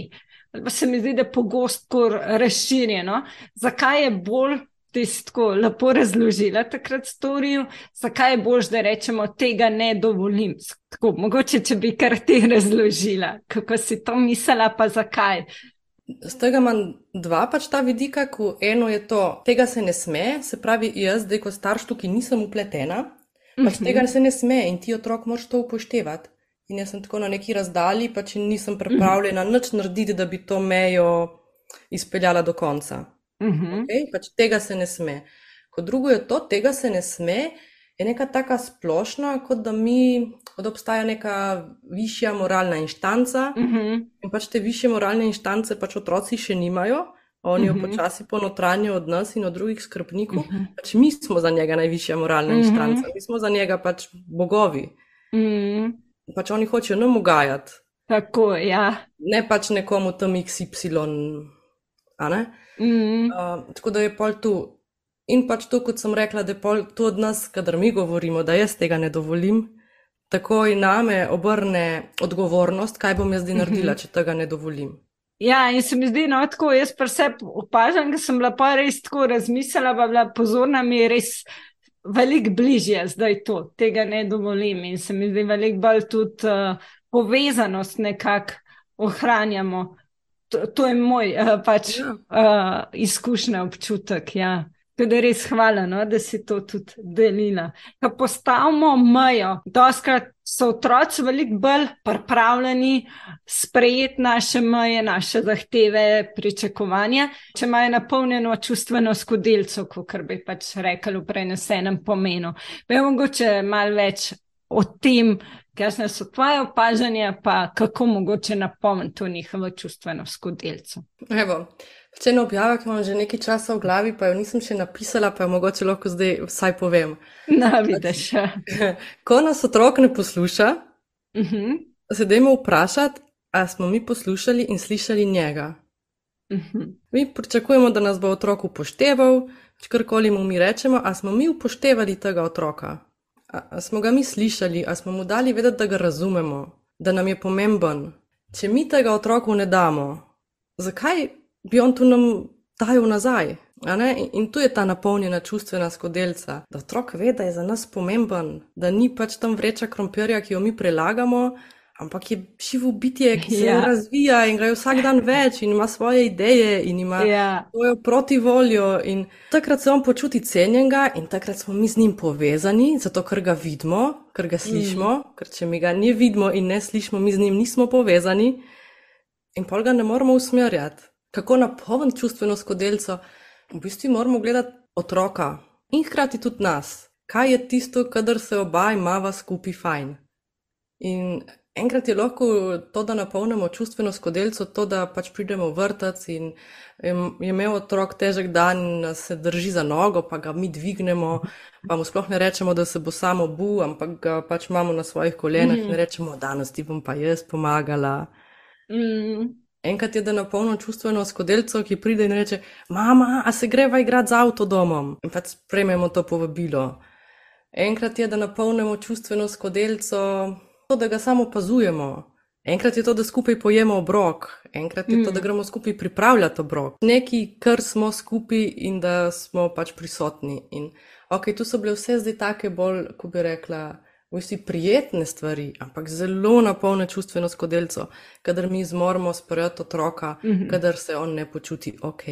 Speaker 1: Pa se mi zdi, da je pogosto razširjeno. Zakaj je bolj ti tako lepo razložila takrat storil, zakaj je bož, da rečemo, tega ne dovolim. Tako, mogoče, če bi kar ti razložila, kako si to mislila, pa zakaj.
Speaker 2: Z tega imam dva pač ta vidika, ko eno je to, tega se ne sme, se pravi, jaz, da kot starš tukaj nisem upletena, pač mhm. tega se ne sme in ti otrok moraš to upoštevati. In jaz sem tako na neki razdalji, pač nisem pripravljena mhm. nič narediti, da bi to mejo izpeljala do konca.
Speaker 1: -hmm.
Speaker 2: okay? pač tega se ne sme. Kot drugo je to, tega se ne sme, je neka taka splošna, kot da mi, kot obstaja neka višja moralna inštanca.
Speaker 1: Mm -hmm.
Speaker 2: In pač te više moralne inštance pač otroci še nimajo. Oni jo mm -hmm. počasi ponotranjajo od nas in od drugih skrbnikov. Mm -hmm. pač mi smo za njega najvišja moralna mm -hmm. inštanca, mi smo za njega pač bogovi.
Speaker 1: Mm -hmm.
Speaker 2: Pač oni hočejo nam ugajati.
Speaker 1: Tako, ja.
Speaker 2: Ne pač nekomu tam XY.
Speaker 1: Mm.
Speaker 2: Uh, tako da je pol tu. In pač to, kot sem rekla, da je pol tu od nas, kadar mi govorimo, da jaz tega ne dovolim, tako in name obrne odgovornost, kaj bom jaz zdaj naredila, mm -hmm. če tega ne dovolim.
Speaker 1: Ja, in se mi zdi, no, tako jaz pa se opažam, da sem bila pa res tako razmislila, pa bila pozorna, mi je res veliko bližje zdaj to, tega ne dovolim. In se mi zdi, veliko bolj tudi uh, povezanost nekako ohranjamo to, to je moj uh, pač, uh, izkušnja, občutek. Ja. Tudi res hvala, no, da si to tudi delila. Ko postavimo mejo, doskrat so otroci veliko bolj pripravljeni sprejeti naše meje, naše zahteve, pričakovanja, če imajo napolnjeno čustveno skodelico, kot bi pač rekli v prenesenem pomenu. Vemo, mogoče malo več o tem, kakšne so tvoje opažanja, pa kako mogoče napomniti to njihovo čustveno skodelico.
Speaker 2: Evo. Če eno objavo, ki imam že nekaj časa v glavi, pa jo nisem še napisala, pa jo mogoče lahko zdaj vsaj povem.
Speaker 1: Na, vidiš.
Speaker 2: Ko nas otrok ne posluša,
Speaker 1: uh mhm. -huh.
Speaker 2: se dajmo vprašati, ali smo mi poslušali in slišali njega.
Speaker 1: Uh mhm. -huh.
Speaker 2: Mi pričakujemo, da nas bo otrok upošteval, če karkoli mu mi rečemo, ali smo mi upoštevali tega otroka. A, a smo ga mi slišali, a smo mu dali vedeti, da ga razumemo, da nam je pomemben. Če mi tega otroku ne damo, zakaj bi on tu nam dajal nazaj? In, in tu je ta napolnjena čustvena skodelica, da otrok ve, da je za nas pomemben, da ni pač tam vreča krompirja, ki jo mi prelagamo, ampak je živo bitje, ki se ja. razvija in gre vsak dan več in ima svoje ideje in ima
Speaker 1: ja.
Speaker 2: svojo protivoljo. In takrat se on počuti cenjenega in takrat smo mi z njim povezani, zato ker ga vidimo, ker ga slišimo, mm. ker če mi ga ne vidimo in ne slišimo, mi z njim nismo povezani in pol ga ne moramo usmerjati. Kako napolniti čustveno skodelco, v bistvu moramo gledati otroka in hkrati tudi nas. Kaj je tisto, kadar se oba imava skupaj fajn? In Enkrat je lahko to, da napolnimo čustveno skodelco, to, da pač pridemo v vrtec in je imel otrok težek dan in se drži za nogo, pa ga mi dvignemo, pa mu sploh ne rečemo, da se bo samo bu, ampak ga pač imamo na svojih kolenah mm. in rečemo, danes ti bom pa jaz pomagala.
Speaker 1: Mm.
Speaker 2: Enkrat je, da napolnimo čustveno skodelco, ki pride in reče: Mama, a se greva igrati z avtodomom? In pač sprejmemo to povabilo. Enkrat je, da napolnimo čustveno skodelco to, da ga samo opazujemo. Enkrat je to, da skupaj pojemo obrok, enkrat je mm. to, da gremo skupaj pripravljati obrok. Nekaj, kar smo skupaj in da smo pač prisotni. In, ok, tu so bile vse zdaj take bolj, ko bi rekla, vsi prijetne stvari, ampak zelo napolne čustveno skodelco, kadar mi zmoremo sprejeti otroka, mm -hmm. kadar se on ne počuti ok.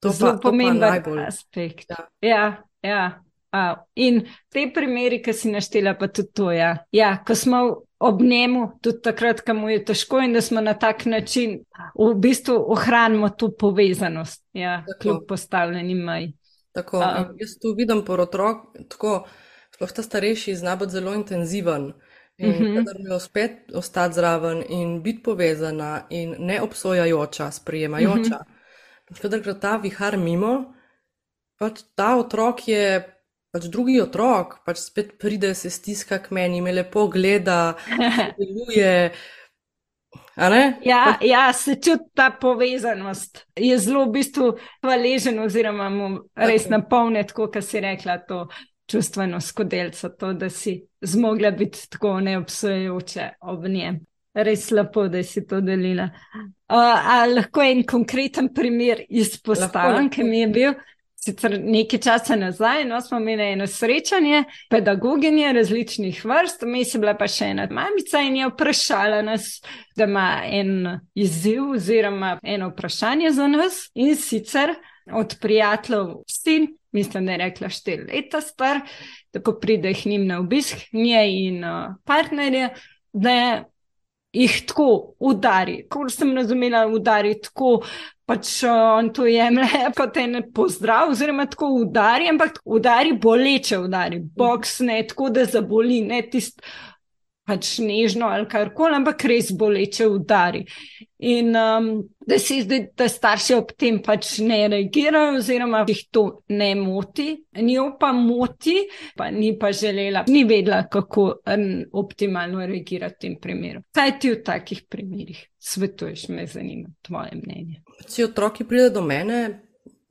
Speaker 1: To je zelo pomemben aspekt. Ja, ja. ja. Uh, in te primeri, ki si naštela, pa tudi to. Ja. ja, ko smo ob njemu, tudi takrat, ko mu je težko, in da smo na tak način v bistvu ohranimo to povezanost, ja, kljub postavljenim maj.
Speaker 2: Tako, uh, jaz tu vidim por otrok, tako, sploh ta starejši zna biti zelo intenziven. In uh -huh. kadar mi uspe ostati zraven in biti povezana in ne obsojajoča, sprejemajoča, uh -huh. kadar gre ta vihar mimo, pač ta otrok je pač drugi otrok, pač spet pride, se stiska k meni, me lepo gleda, deluje.
Speaker 1: Ja, ja, se čuti ta povezanost. Je zelo v bistvu hvaležen, oziroma mu res napolne, kot si rekla, to čustveno skodelco, to, da si zmogla biti tako neobsojujoče ob njem. Res lepo, da si to delila. Uh, lahko en konkreten primer izpostavim, ki mi je bil sicer nekaj časa nazaj, no smo imeli eno srečanje, pedagoginje različnih vrst, mi je bila pa še ena mamica in je vprašala nas, da ima en izziv oziroma eno vprašanje za nas in sicer od prijateljev sin, mislim, da je rekla štiri leta star, tako pride k njim na obisk, njej in uh, partnerje, da jih tako udari. Kot sem razumela, udari tako, pač on to jemlje kot en pozdrav, oziroma tako udari, ampak udari boleče, udari boks, ne tako, da zaboli, ne tisto pač nežno ali karkoli, ampak res boleče udari. In um, da se zdi, da starši ob tem pač ne reagirajo, oziroma jih to ne moti, njo pa moti, pa ni pa želela, ni vedela, kako um, optimalno reagirati v tem primeru. Kaj ti v takih primerih svetuješ, me zanima tvoje mnenje.
Speaker 2: Če otroci pridejo do mene,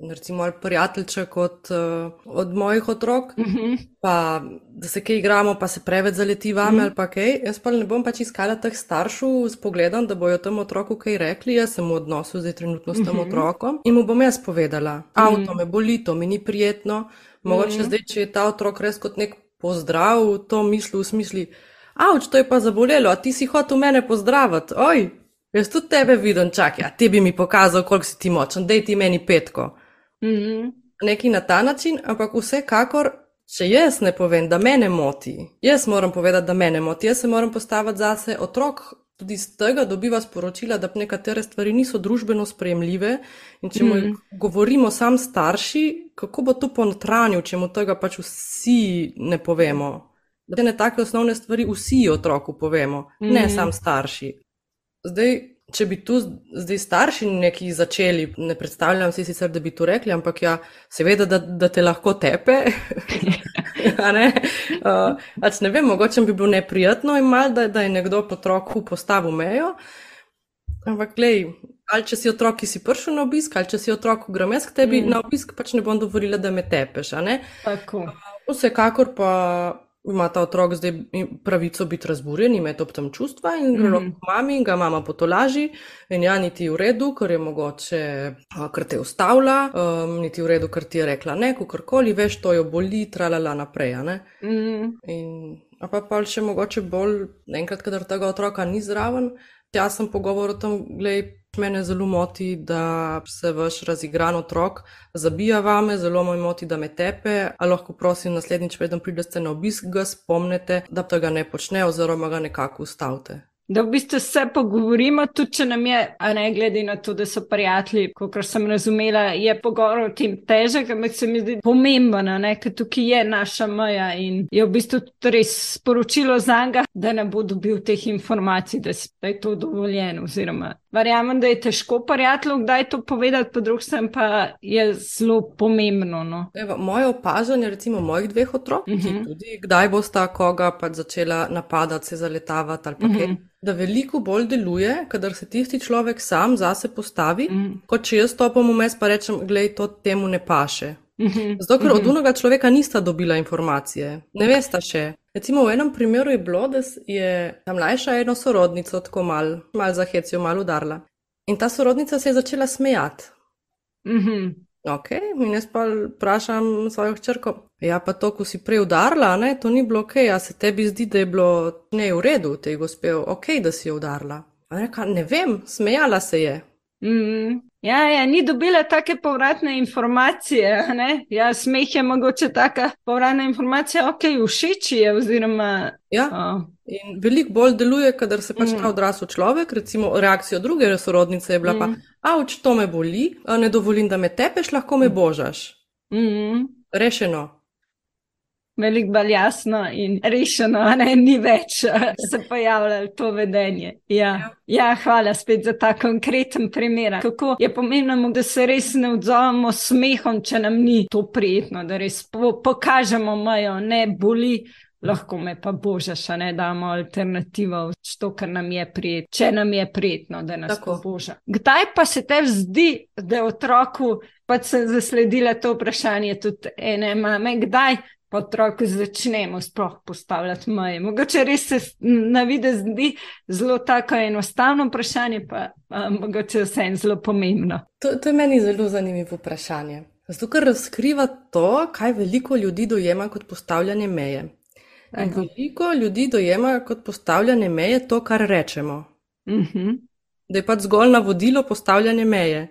Speaker 2: recimo ali prijateljček od, uh, od mojih otrok, uh mhm. -huh. pa da se kaj igramo, pa se preveč zaleti vame uh mhm. -huh. ali pa kaj. Jaz pa ne bom pač iskala teh staršev s pogledom, da bojo tem otroku kaj rekli. Jaz sem v odnosu zdaj trenutno s tem uh mhm. -huh. otrokom in mu bom jaz povedala, avto uh -huh. me boli, to mi ni prijetno. Mogoče uh -huh. zdaj, če je ta otrok res kot nek pozdrav, to misli v smislu. Avč, to je pa zabolelo, a ti si hotel mene pozdraviti. Oj, jaz tudi tebe vidim, čakaj, ti bi mi pokazal, koliko si ti močen, dej ti meni petko. Mm -hmm. Nekaj na ta način, ampak vsekakor, če jaz ne povem, da me moti, jaz moram povedati, da me moti, jaz se moram postaviti zase otrok. Tudi iz tega dobiva sporočila, da nekatere stvari niso družbeno sprejemljive. In če mu mm. govorimo sam starši, kako bo to ponotranil, če mu tega pač vsi ne povemo. Da te ne take osnovne stvari vsi otroku povemo, mm. ne sam starši. Zdaj, če bi tu zdaj starši neki začeli, ne predstavljam si sicer, da bi to rekli, ampak ja, seveda, da, da te lahko tepe. ne? Uh, ne vem, mogoče bi bilo neprijetno in mal, da, da je nekdo po otroku postavil mejo. Ampak, glej, ali če si otrok, ki si prišel na obisk, ali če si otrok, grem jaz k tebi mm. na obisk, pač ne bom dovolila, da me tepeš. Vsekakor pa ima ta otrok zdaj pravico biti razburjen, imeti ob tem čustva in gre mm -hmm. k mami in ga mama potolaži in ja, niti v redu, ker je mogoče, ker te ustavlja, um, niti v redu, ker ti je rekla ne, kakorkoli, veš, to jo boli, tralala naprej. Mm -hmm. in, a pa pa še mogoče bolj, enkrat, kadar tega otroka ni zraven, jaz sem pogovor o tem, gledaj, Mene zelo moti, da se vaš razigran otrok zabija vame, zelo me moti, da me tepe. A lahko prosim, naslednjič, preden pridete na obisk, ga spomnite, da tega ne počne, oziroma ga nekako ustavite
Speaker 1: da v bistvu se pogovorimo, tudi če nam je, a ne glede na to, da so prijatelji, kot sem razumela, je pogovor o tem težek, ampak se mi zdi pomembno, ker tukaj je naša meja in je v bistvu res sporočilo za njega, da ne bo dobil teh informacij, da je to dovoljeno. Oziroma, verjamem, da je težko prijatelju kdaj to povedati, po drugi strani pa je zelo pomembno. No.
Speaker 2: Evo, moje opažanje, recimo mojih dveh otrok, uh -huh. ki mhm. tudi kdaj bosta koga pa začela napadati, se zaletavati ali pa kaj. Uh mhm. -huh da veliko bolj deluje, kadar se tisti človek sam zase postavi, mm. kot če jaz stopim vmes in rečem, gledaj, to temu ne paše. Mhm. Zato, ker od unega mhm. človeka nista dobila informacije, ne veste še. Recimo v enem primeru je bilo, da je ta mlajša eno sorodnico tako mal, mal za hecijo, mal udarila. In ta sorodnica se je začela smejati. Mm -hmm. Ok, in jaz pa vprašam svojo hčerko, ja, pa to, ko si prej udarila, ne, to ni bilo ok, a se tebi zdi, da je bilo ne v redu, te gospe, ok, da si jo udarila. Reka, ne vem, smejala se je.
Speaker 1: Mm, ja, ja, ni dobila take povratne informacije. Ja, smeh je mogoče taka povratna informacija, ok, všeč je. Oziroma,
Speaker 2: ja. oh. In veliko bolj deluje, kadar se pač mm. ta odrasel človek, recimo reakcija druge sorodnice je bila mm. pa, avč, to me boli, ne dovolim, da me tepeš, lahko me božaš. Mm. Rešeno.
Speaker 1: Veliko bolj jasno in rešeno, ne, ni več se pojavljalo to vedenje. Ja. Ja. hvala spet za ta konkreten primer. Kako je pomembno, da se res ne odzovemo s smehom, če nam ni to prijetno, da res po pokažemo mejo, ne boli. Lahko me pa božaš, ne damo alternativo, to, kar nam je prijetno, če nam je prijetno, da nas Tako. boža. Kdaj pa se te zdi, da je otroku, pa sem zasledila to vprašanje tudi ene mame, kdaj pa otroku začnemo sploh postavljati meje. Mogoče res se na vidi zdi zelo tako enostavno vprašanje, pa mogoče vse en zelo pomembno.
Speaker 2: To, to je meni zelo zanimivo vprašanje. Zato, ker razkriva to, kaj veliko ljudi dojema kot postavljanje meje. In veliko ljudi dojema kot postavljanje meje to, kar rečemo.
Speaker 1: Uh -huh.
Speaker 2: Da je pač zgolj navodilo postavljanje meje.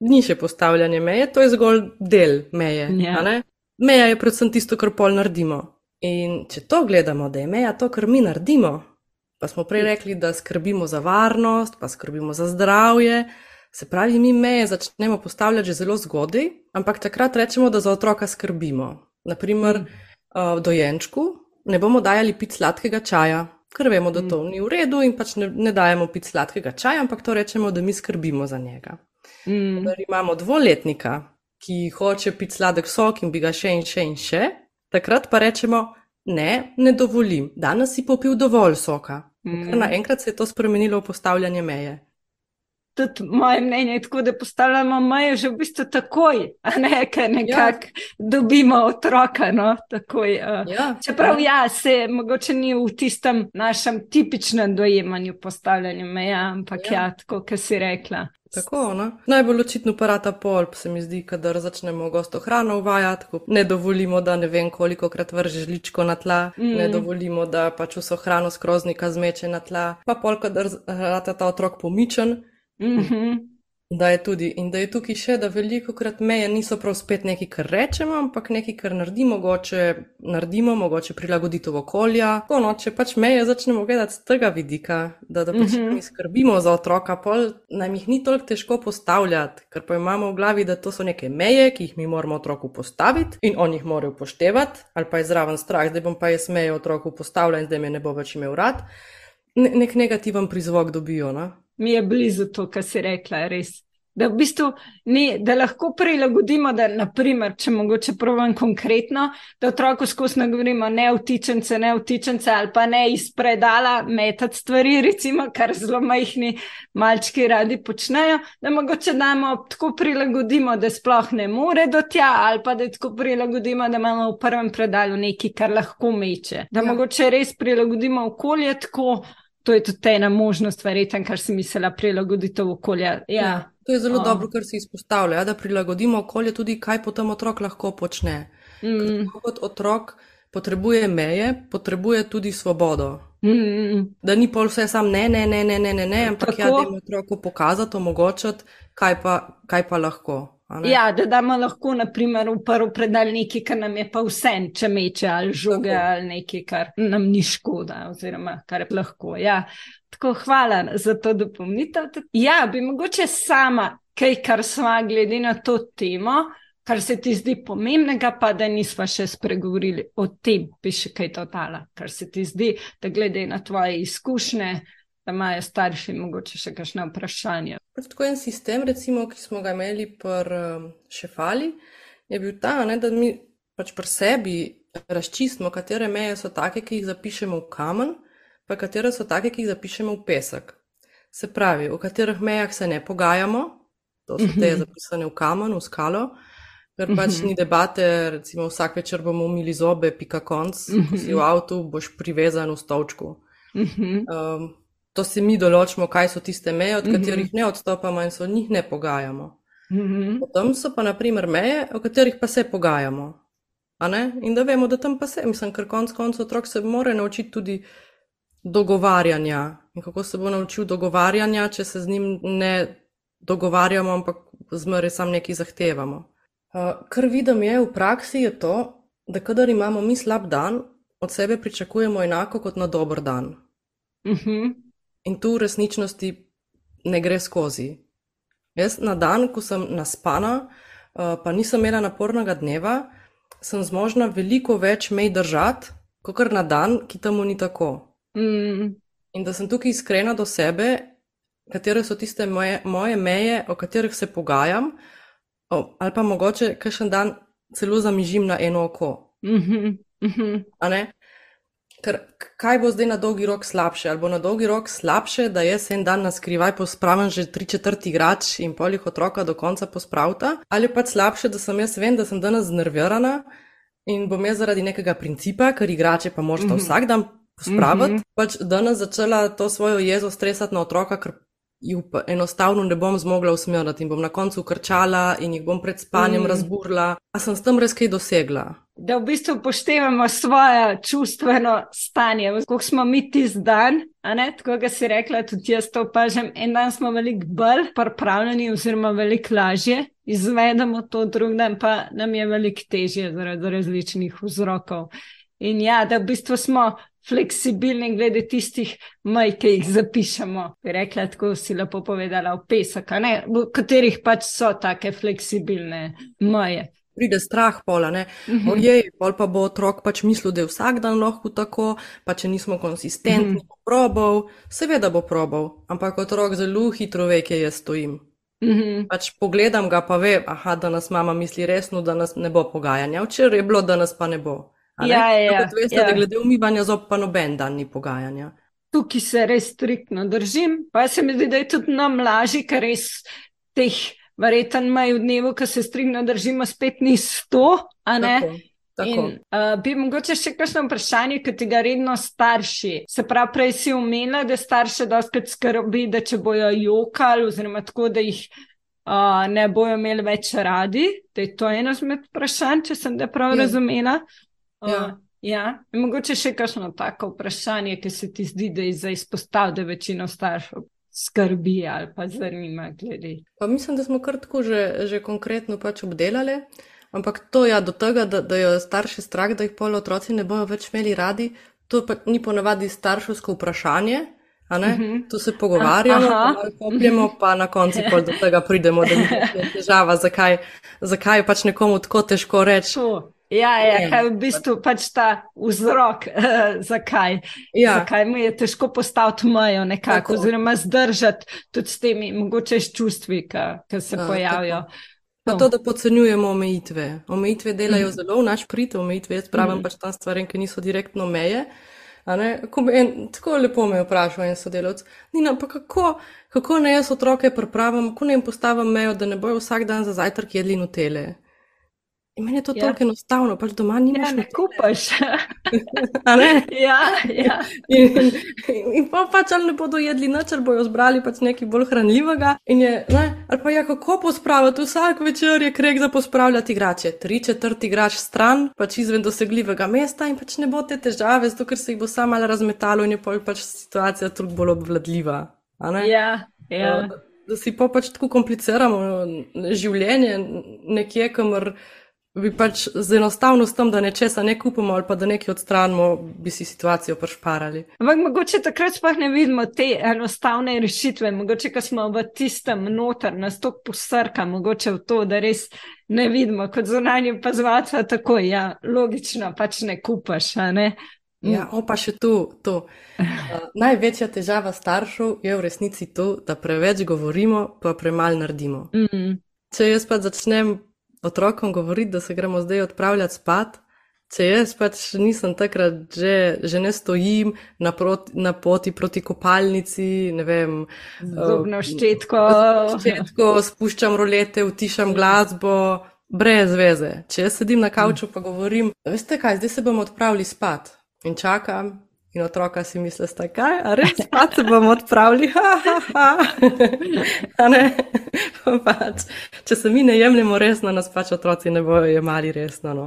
Speaker 2: Ni še postavljanje meje, to je zgolj del meje.
Speaker 1: Ja.
Speaker 2: Meja je predvsem tisto, kar pol naredimo. In če to gledamo, da je meja to, kar mi naredimo, pa smo prej rekli, da skrbimo za varnost, pa skrbimo za zdravje, se pravi, mi meje začnemo postavljati že zelo zgodaj, ampak takrat rečemo, da za otroka skrbimo. Naprimer, mm. dojenčku ne bomo dajali pit sladkega čaja, ker vemo, da to ni v redu in pač ne, ne dajemo pit sladkega čaja, ampak to rečemo, da mi skrbimo za njega.
Speaker 1: Mm.
Speaker 2: Imamo dvoletnika, ki hoče pit sladek sok in bi ga še in še in še, takrat pa rečemo, ne, ne dovolim, danes si popil dovolj soka. Mm. Ker naenkrat se je to spremenilo v postavljanje meje
Speaker 1: tudi moje mnenje je tako, da postavljamo meje že v bistvu takoj, a ne, ker nekako ja. dobimo otroka. No, takoj, uh.
Speaker 2: ja.
Speaker 1: Čeprav ja, se mogoče ni v tistem našem tipičnem dojemanju postavljanja meja, ampak ja, ja tako, kar si rekla.
Speaker 2: Tako, no? Najbolj očitno parata pol, se mi zdi, kadar začnemo gosto hrano uvajati, ne dovolimo, da ne vem koliko krat vrže žličko na tla, mm. ne dovolimo, da pač vso hrano skroznika zmeče na tla, pa pol, kadar rata ta otrok pomičen,
Speaker 1: Mm -hmm.
Speaker 2: Da je tudi in da je tukaj še, da veliko krat meje niso prav spet nekaj, kar rečemo, ampak nekaj, kar naredimo, mogoče, naredimo, mogoče prilagoditev okolja. Ko no, če pač meje začnemo gledati z tega vidika, da, da pač mm -hmm. mi skrbimo za otroka, pol nam jih ni toliko težko postavljati, ker pa imamo v glavi, da to so neke meje, ki jih mi moramo otroku postaviti in on jih mora upoštevati, ali pa je zraven strah, zdaj bom pa jaz meje otroku postavljal in zdaj me ne bo več imel rad. Ne, nek negativen prizvok dobijo. No?
Speaker 1: Mi je blizu to, kar si rekla, res. Da, v bistvu ni, da lahko prilagodimo, da, naprimer, če mogoče pravim konkretno, da otroku skusno govorimo ne vtičence, ne vtičence ali pa ne iz predala metati stvari, recimo, kar zelo majhni malčki radi počnejo, da mogoče damo tako prilagodimo, da sploh ne more do tja ali pa da tako prilagodimo, da imamo v prvem predalu nekaj, kar lahko meče. Da ja. mogoče res prilagodimo okolje tako, to je tudi ena možnost, verjeten, kar si mislila, prilagoditev okolja. Ja. Ja,
Speaker 2: to je zelo um. dobro, kar si izpostavlja, ja, da prilagodimo okolje tudi, kaj potem otrok lahko počne.
Speaker 1: Mm.
Speaker 2: Kot otrok potrebuje meje, potrebuje tudi svobodo.
Speaker 1: Mm.
Speaker 2: Da ni pol vse sam ne, ne, ne, ne, ne, ne, ne ampak ja, da jim otroku pokazati, omogočati, kaj pa, kaj pa lahko.
Speaker 1: Ja, da damo lahko, naprimer, v prvi predal nekaj, kar nam je pa vse, če meče ali žoge tako. ali nekaj, kar nam ni škoda, oziroma kar je lahko. Ja. Tako hvala za to dopolnitev. Ja, bi mogoče sama kaj, kar smo glede na to temo, kar se ti zdi pomembnega, pa da nismo še spregovorili o tem, bi še kaj dodala, kar se ti zdi, da glede na tvoje izkušnje da imajo starši morda še kakšne vprašanja.
Speaker 2: Pač tako en sistem, recimo, ki smo ga imeli pri um, šefali, je bil ta, ne, da mi pač pri sebi razčistimo, katere meje so take, ki jih zapišemo v kamen, pa katere so take, ki jih zapišemo v pesek. Se pravi, v katerih mejah se ne pogajamo, to so te mhm. zapisane v kamen, v skalo. Ker pač mhm. ni debate, recimo vsak večer bomo umili zobe, pika konc, ko si v mhm. avtu, boš privezan v stolčku. Um, to si mi določimo, kaj so tiste meje, od katerih mm -hmm. ne odstopamo in se o njih ne pogajamo.
Speaker 1: -hmm.
Speaker 2: Potem so pa naprimer meje, o katerih pa se pogajamo. In da vemo, da tam pa se, mislim, ker konc koncev otrok se mora naučiti tudi dogovarjanja. In kako se bo naučil dogovarjanja, če se z njim ne dogovarjamo, ampak zmeraj sam nekaj zahtevamo. Uh, kar vidim je v praksi, je to, da kadar imamo mi slab dan, od sebe pričakujemo enako kot na dober dan.
Speaker 1: Mm -hmm.
Speaker 2: In tu v resničnosti ne gre skozi. Jaz na dan, ko sem naspana, eh, pa nisem imela napornega dneva, sem zmožna veliko več mej držati, kot na dan, ki temu ni tako.
Speaker 1: Mm.
Speaker 2: In da sem tukaj iskrena do sebe, katere so tiste moje, moje meje, o katerih se pogajam, ali pa mogoče kakšen dan celo zamižim na eno oko.
Speaker 1: Mm -hmm. Mm -hmm.
Speaker 2: Ker kaj bo zdaj na dolgi rok slabše? Ali bo na dolgi rok slabše, da jaz en dan na skrivaj pospravim že tri četrti igrač in polih otroka do konca pospravta? Ali pa slabše, da sem jaz vem, da sem danes znervirana in bom jaz zaradi nekega principa, ker igrače pa možete mm -hmm. vsak dan pospraviti, mm -hmm. pač danes začela to svojo jezo stresati na otroka, ker ju enostavno ne bom zmogla usmeriti in bom na koncu krčala in jih bom pred spanjem mm. razburla. A sem s tem res kaj dosegla?
Speaker 1: Da v bistvu upoštevamo svoje čustveno stanje, kako smo mi tisti dan. Tako ga si rekla, tudi jaz to opažam. En dan smo veliko bolj pripravljeni, oziroma veliko lažje izvedemo to, drug dan pa nam je veliko težje zaradi različnih vzrokov. In ja, da v bistvu smo fleksibilni glede tistih maj, ki jih zapišemo. Rekla, tako si lepo povedala, v pesek, v katerih pač so take fleksibilne maje.
Speaker 2: Pride strah, pola, ne. Mhm. Ojej, pol pa bo otrok pač mislil, da je vsak dan lahko tako, pa če nismo konsistentni, bo probal, seveda bo probal, ampak otrok zelo hitro ve, kje jaz stojim. Uhum. Pač pogledam ga, pa ve, aha, da nas mama misli resno, da nas ne bo pogajanja. Včeraj je bilo, da nas pa ne bo.
Speaker 1: Ja, ja, ja.
Speaker 2: Veste, ja. da glede umivanja zob pa noben dan ni pogajanja.
Speaker 1: Tukaj se res striktno držim, pa se mi zdi, da je tudi nam lažje, ker res teh verjeten maj v dnevu, ki se striktno držimo, spet ni sto, a ne? Tako. In, uh, bi mogoče še kakšno vprašanje, ki ti ga redno starši. Se pravi, prej si umela, da starše doskrat skrbi, da če bojo jokali, oziroma tako, da jih uh, ne bojo imeli več radi. Da je to eno zmed vprašanj, če sem te prav ja. razumela. Uh, ja. Ja, mogoče še kakšno tako vprašanje, ki se ti zdi, da je za izpostav, da večino staršev skrbi ali pa zanima glede.
Speaker 2: Pa mislim, da smo kar tako že, že konkretno pač obdelali. Ampak to ja, do tega, da, da jo starši strah, da jih polo otroci ne bojo več imeli radi, to pa ni ponavadi starševsko vprašanje. Uh mhm. -huh. Tu se pogovarjamo, popljemo, pa na koncu pol do tega pridemo, da je težava, zakaj, zakaj je pač nekomu tako težko reči.
Speaker 1: Ja, ja, kaj je v bistvu pač ta vzrok, zakaj. Ja. zakaj mu je težko postaviti mejo nekako, tako. oziroma zdržati tudi s temi mogoče čustvi, ki se A, pojavijo. Tako.
Speaker 2: Pa no. to, da podcenjujemo omejitve. Omejitve delajo mhm. zelo v naš prid, omejitve, jaz pravim mm. pač tam stvarem, ki niso direktno meje. En, tako lepo me je vprašal en sodelovec. Nina, pa kako, kako ne jaz otroke pripravim, kako ne jim postavim mejo, da ne bojo vsak dan za zajtrk jedli nutele. In meni je to ja. tako enostavno, pač doma nimaš.
Speaker 1: Ja, ne kupaš.
Speaker 2: ja, ja. In, in, in pa pač ali ne bodo jedli noč, ali bojo zbrali pač nekaj bolj hranljivega. Je, ne, ali pa ja, kako pospraviti, vsak večer je krek za pospravljati igrače. Tri četrti igrač stran, pač izven dosegljivega mesta in pač ne bo te težave, zato ker se jih bo sama razmetalo in je pač situacija toliko bolj obvladljiva.
Speaker 1: Ja, ja.
Speaker 2: Da, da si pa pač tako kompliciramo življenje nekje, kamor bi pač z enostavnostom, da nečesa ne kupimo ali pa da nekaj odstranimo, bi si situacijo prešparali.
Speaker 1: Ampak mogoče takrat sploh ne vidimo te enostavne rešitve, mogoče, ko smo v tistem noter, nas to posrka, mogoče v to, da res ne vidimo kot zunanje pazvacva, tako ja, logično pač ne kupaš, ne.
Speaker 2: Ja, opa še tu. tu. Uh, največja težava staršev je v resnici to, da preveč govorimo, pa premalo naredimo. Mm. Če jaz pa začnem otrokom govoriti, da se gremo zdaj odpravljati spat. Če jaz pač nisem takrat, že, že ne stojim na, proti, na poti proti kopalnici, ne vem,
Speaker 1: zobno eh, ščetko.
Speaker 2: ščetko, spuščam rolete, utišam glasbo, brez veze. Če jaz sedim na kavču in govorim, veste kaj, zdaj se bomo odpravili spat in čakam, In otroka si misli, da je kaj, a res pa se bomo odpravili. Ha, ha, ha. pač, če se mi ne jemljemo resno, nas pač otroci ne bojo jemali resno. No,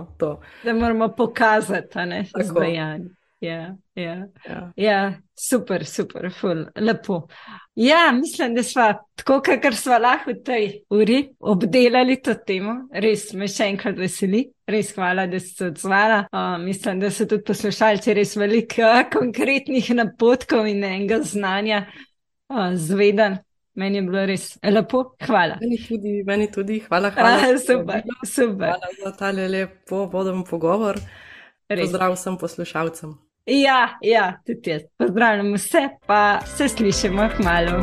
Speaker 1: da moramo pokazati, da je to zbajanje. Ja, ja. Ja. ja, super, super, ful, lepo. Ja, mislim, da smo tako, kakor smo lahko v tej uri obdelali to temo. Res me še enkrat veseli, res hvala, da ste se odzvala. Uh, mislim, da so tudi poslušalci res veliko uh, konkretnih napotkov in enega znanja uh, zveden. Meni je bilo res lepo, hvala.
Speaker 2: Meni tudi, meni tudi hvala. hvala
Speaker 1: uh, super, super.
Speaker 2: Hvala za ta lepo, vodom pogovor. Pozdrav vsem poslušalcem.
Speaker 1: Ja, ja, tudi jaz. Pozdravljam vse, pa se slišimo k malu.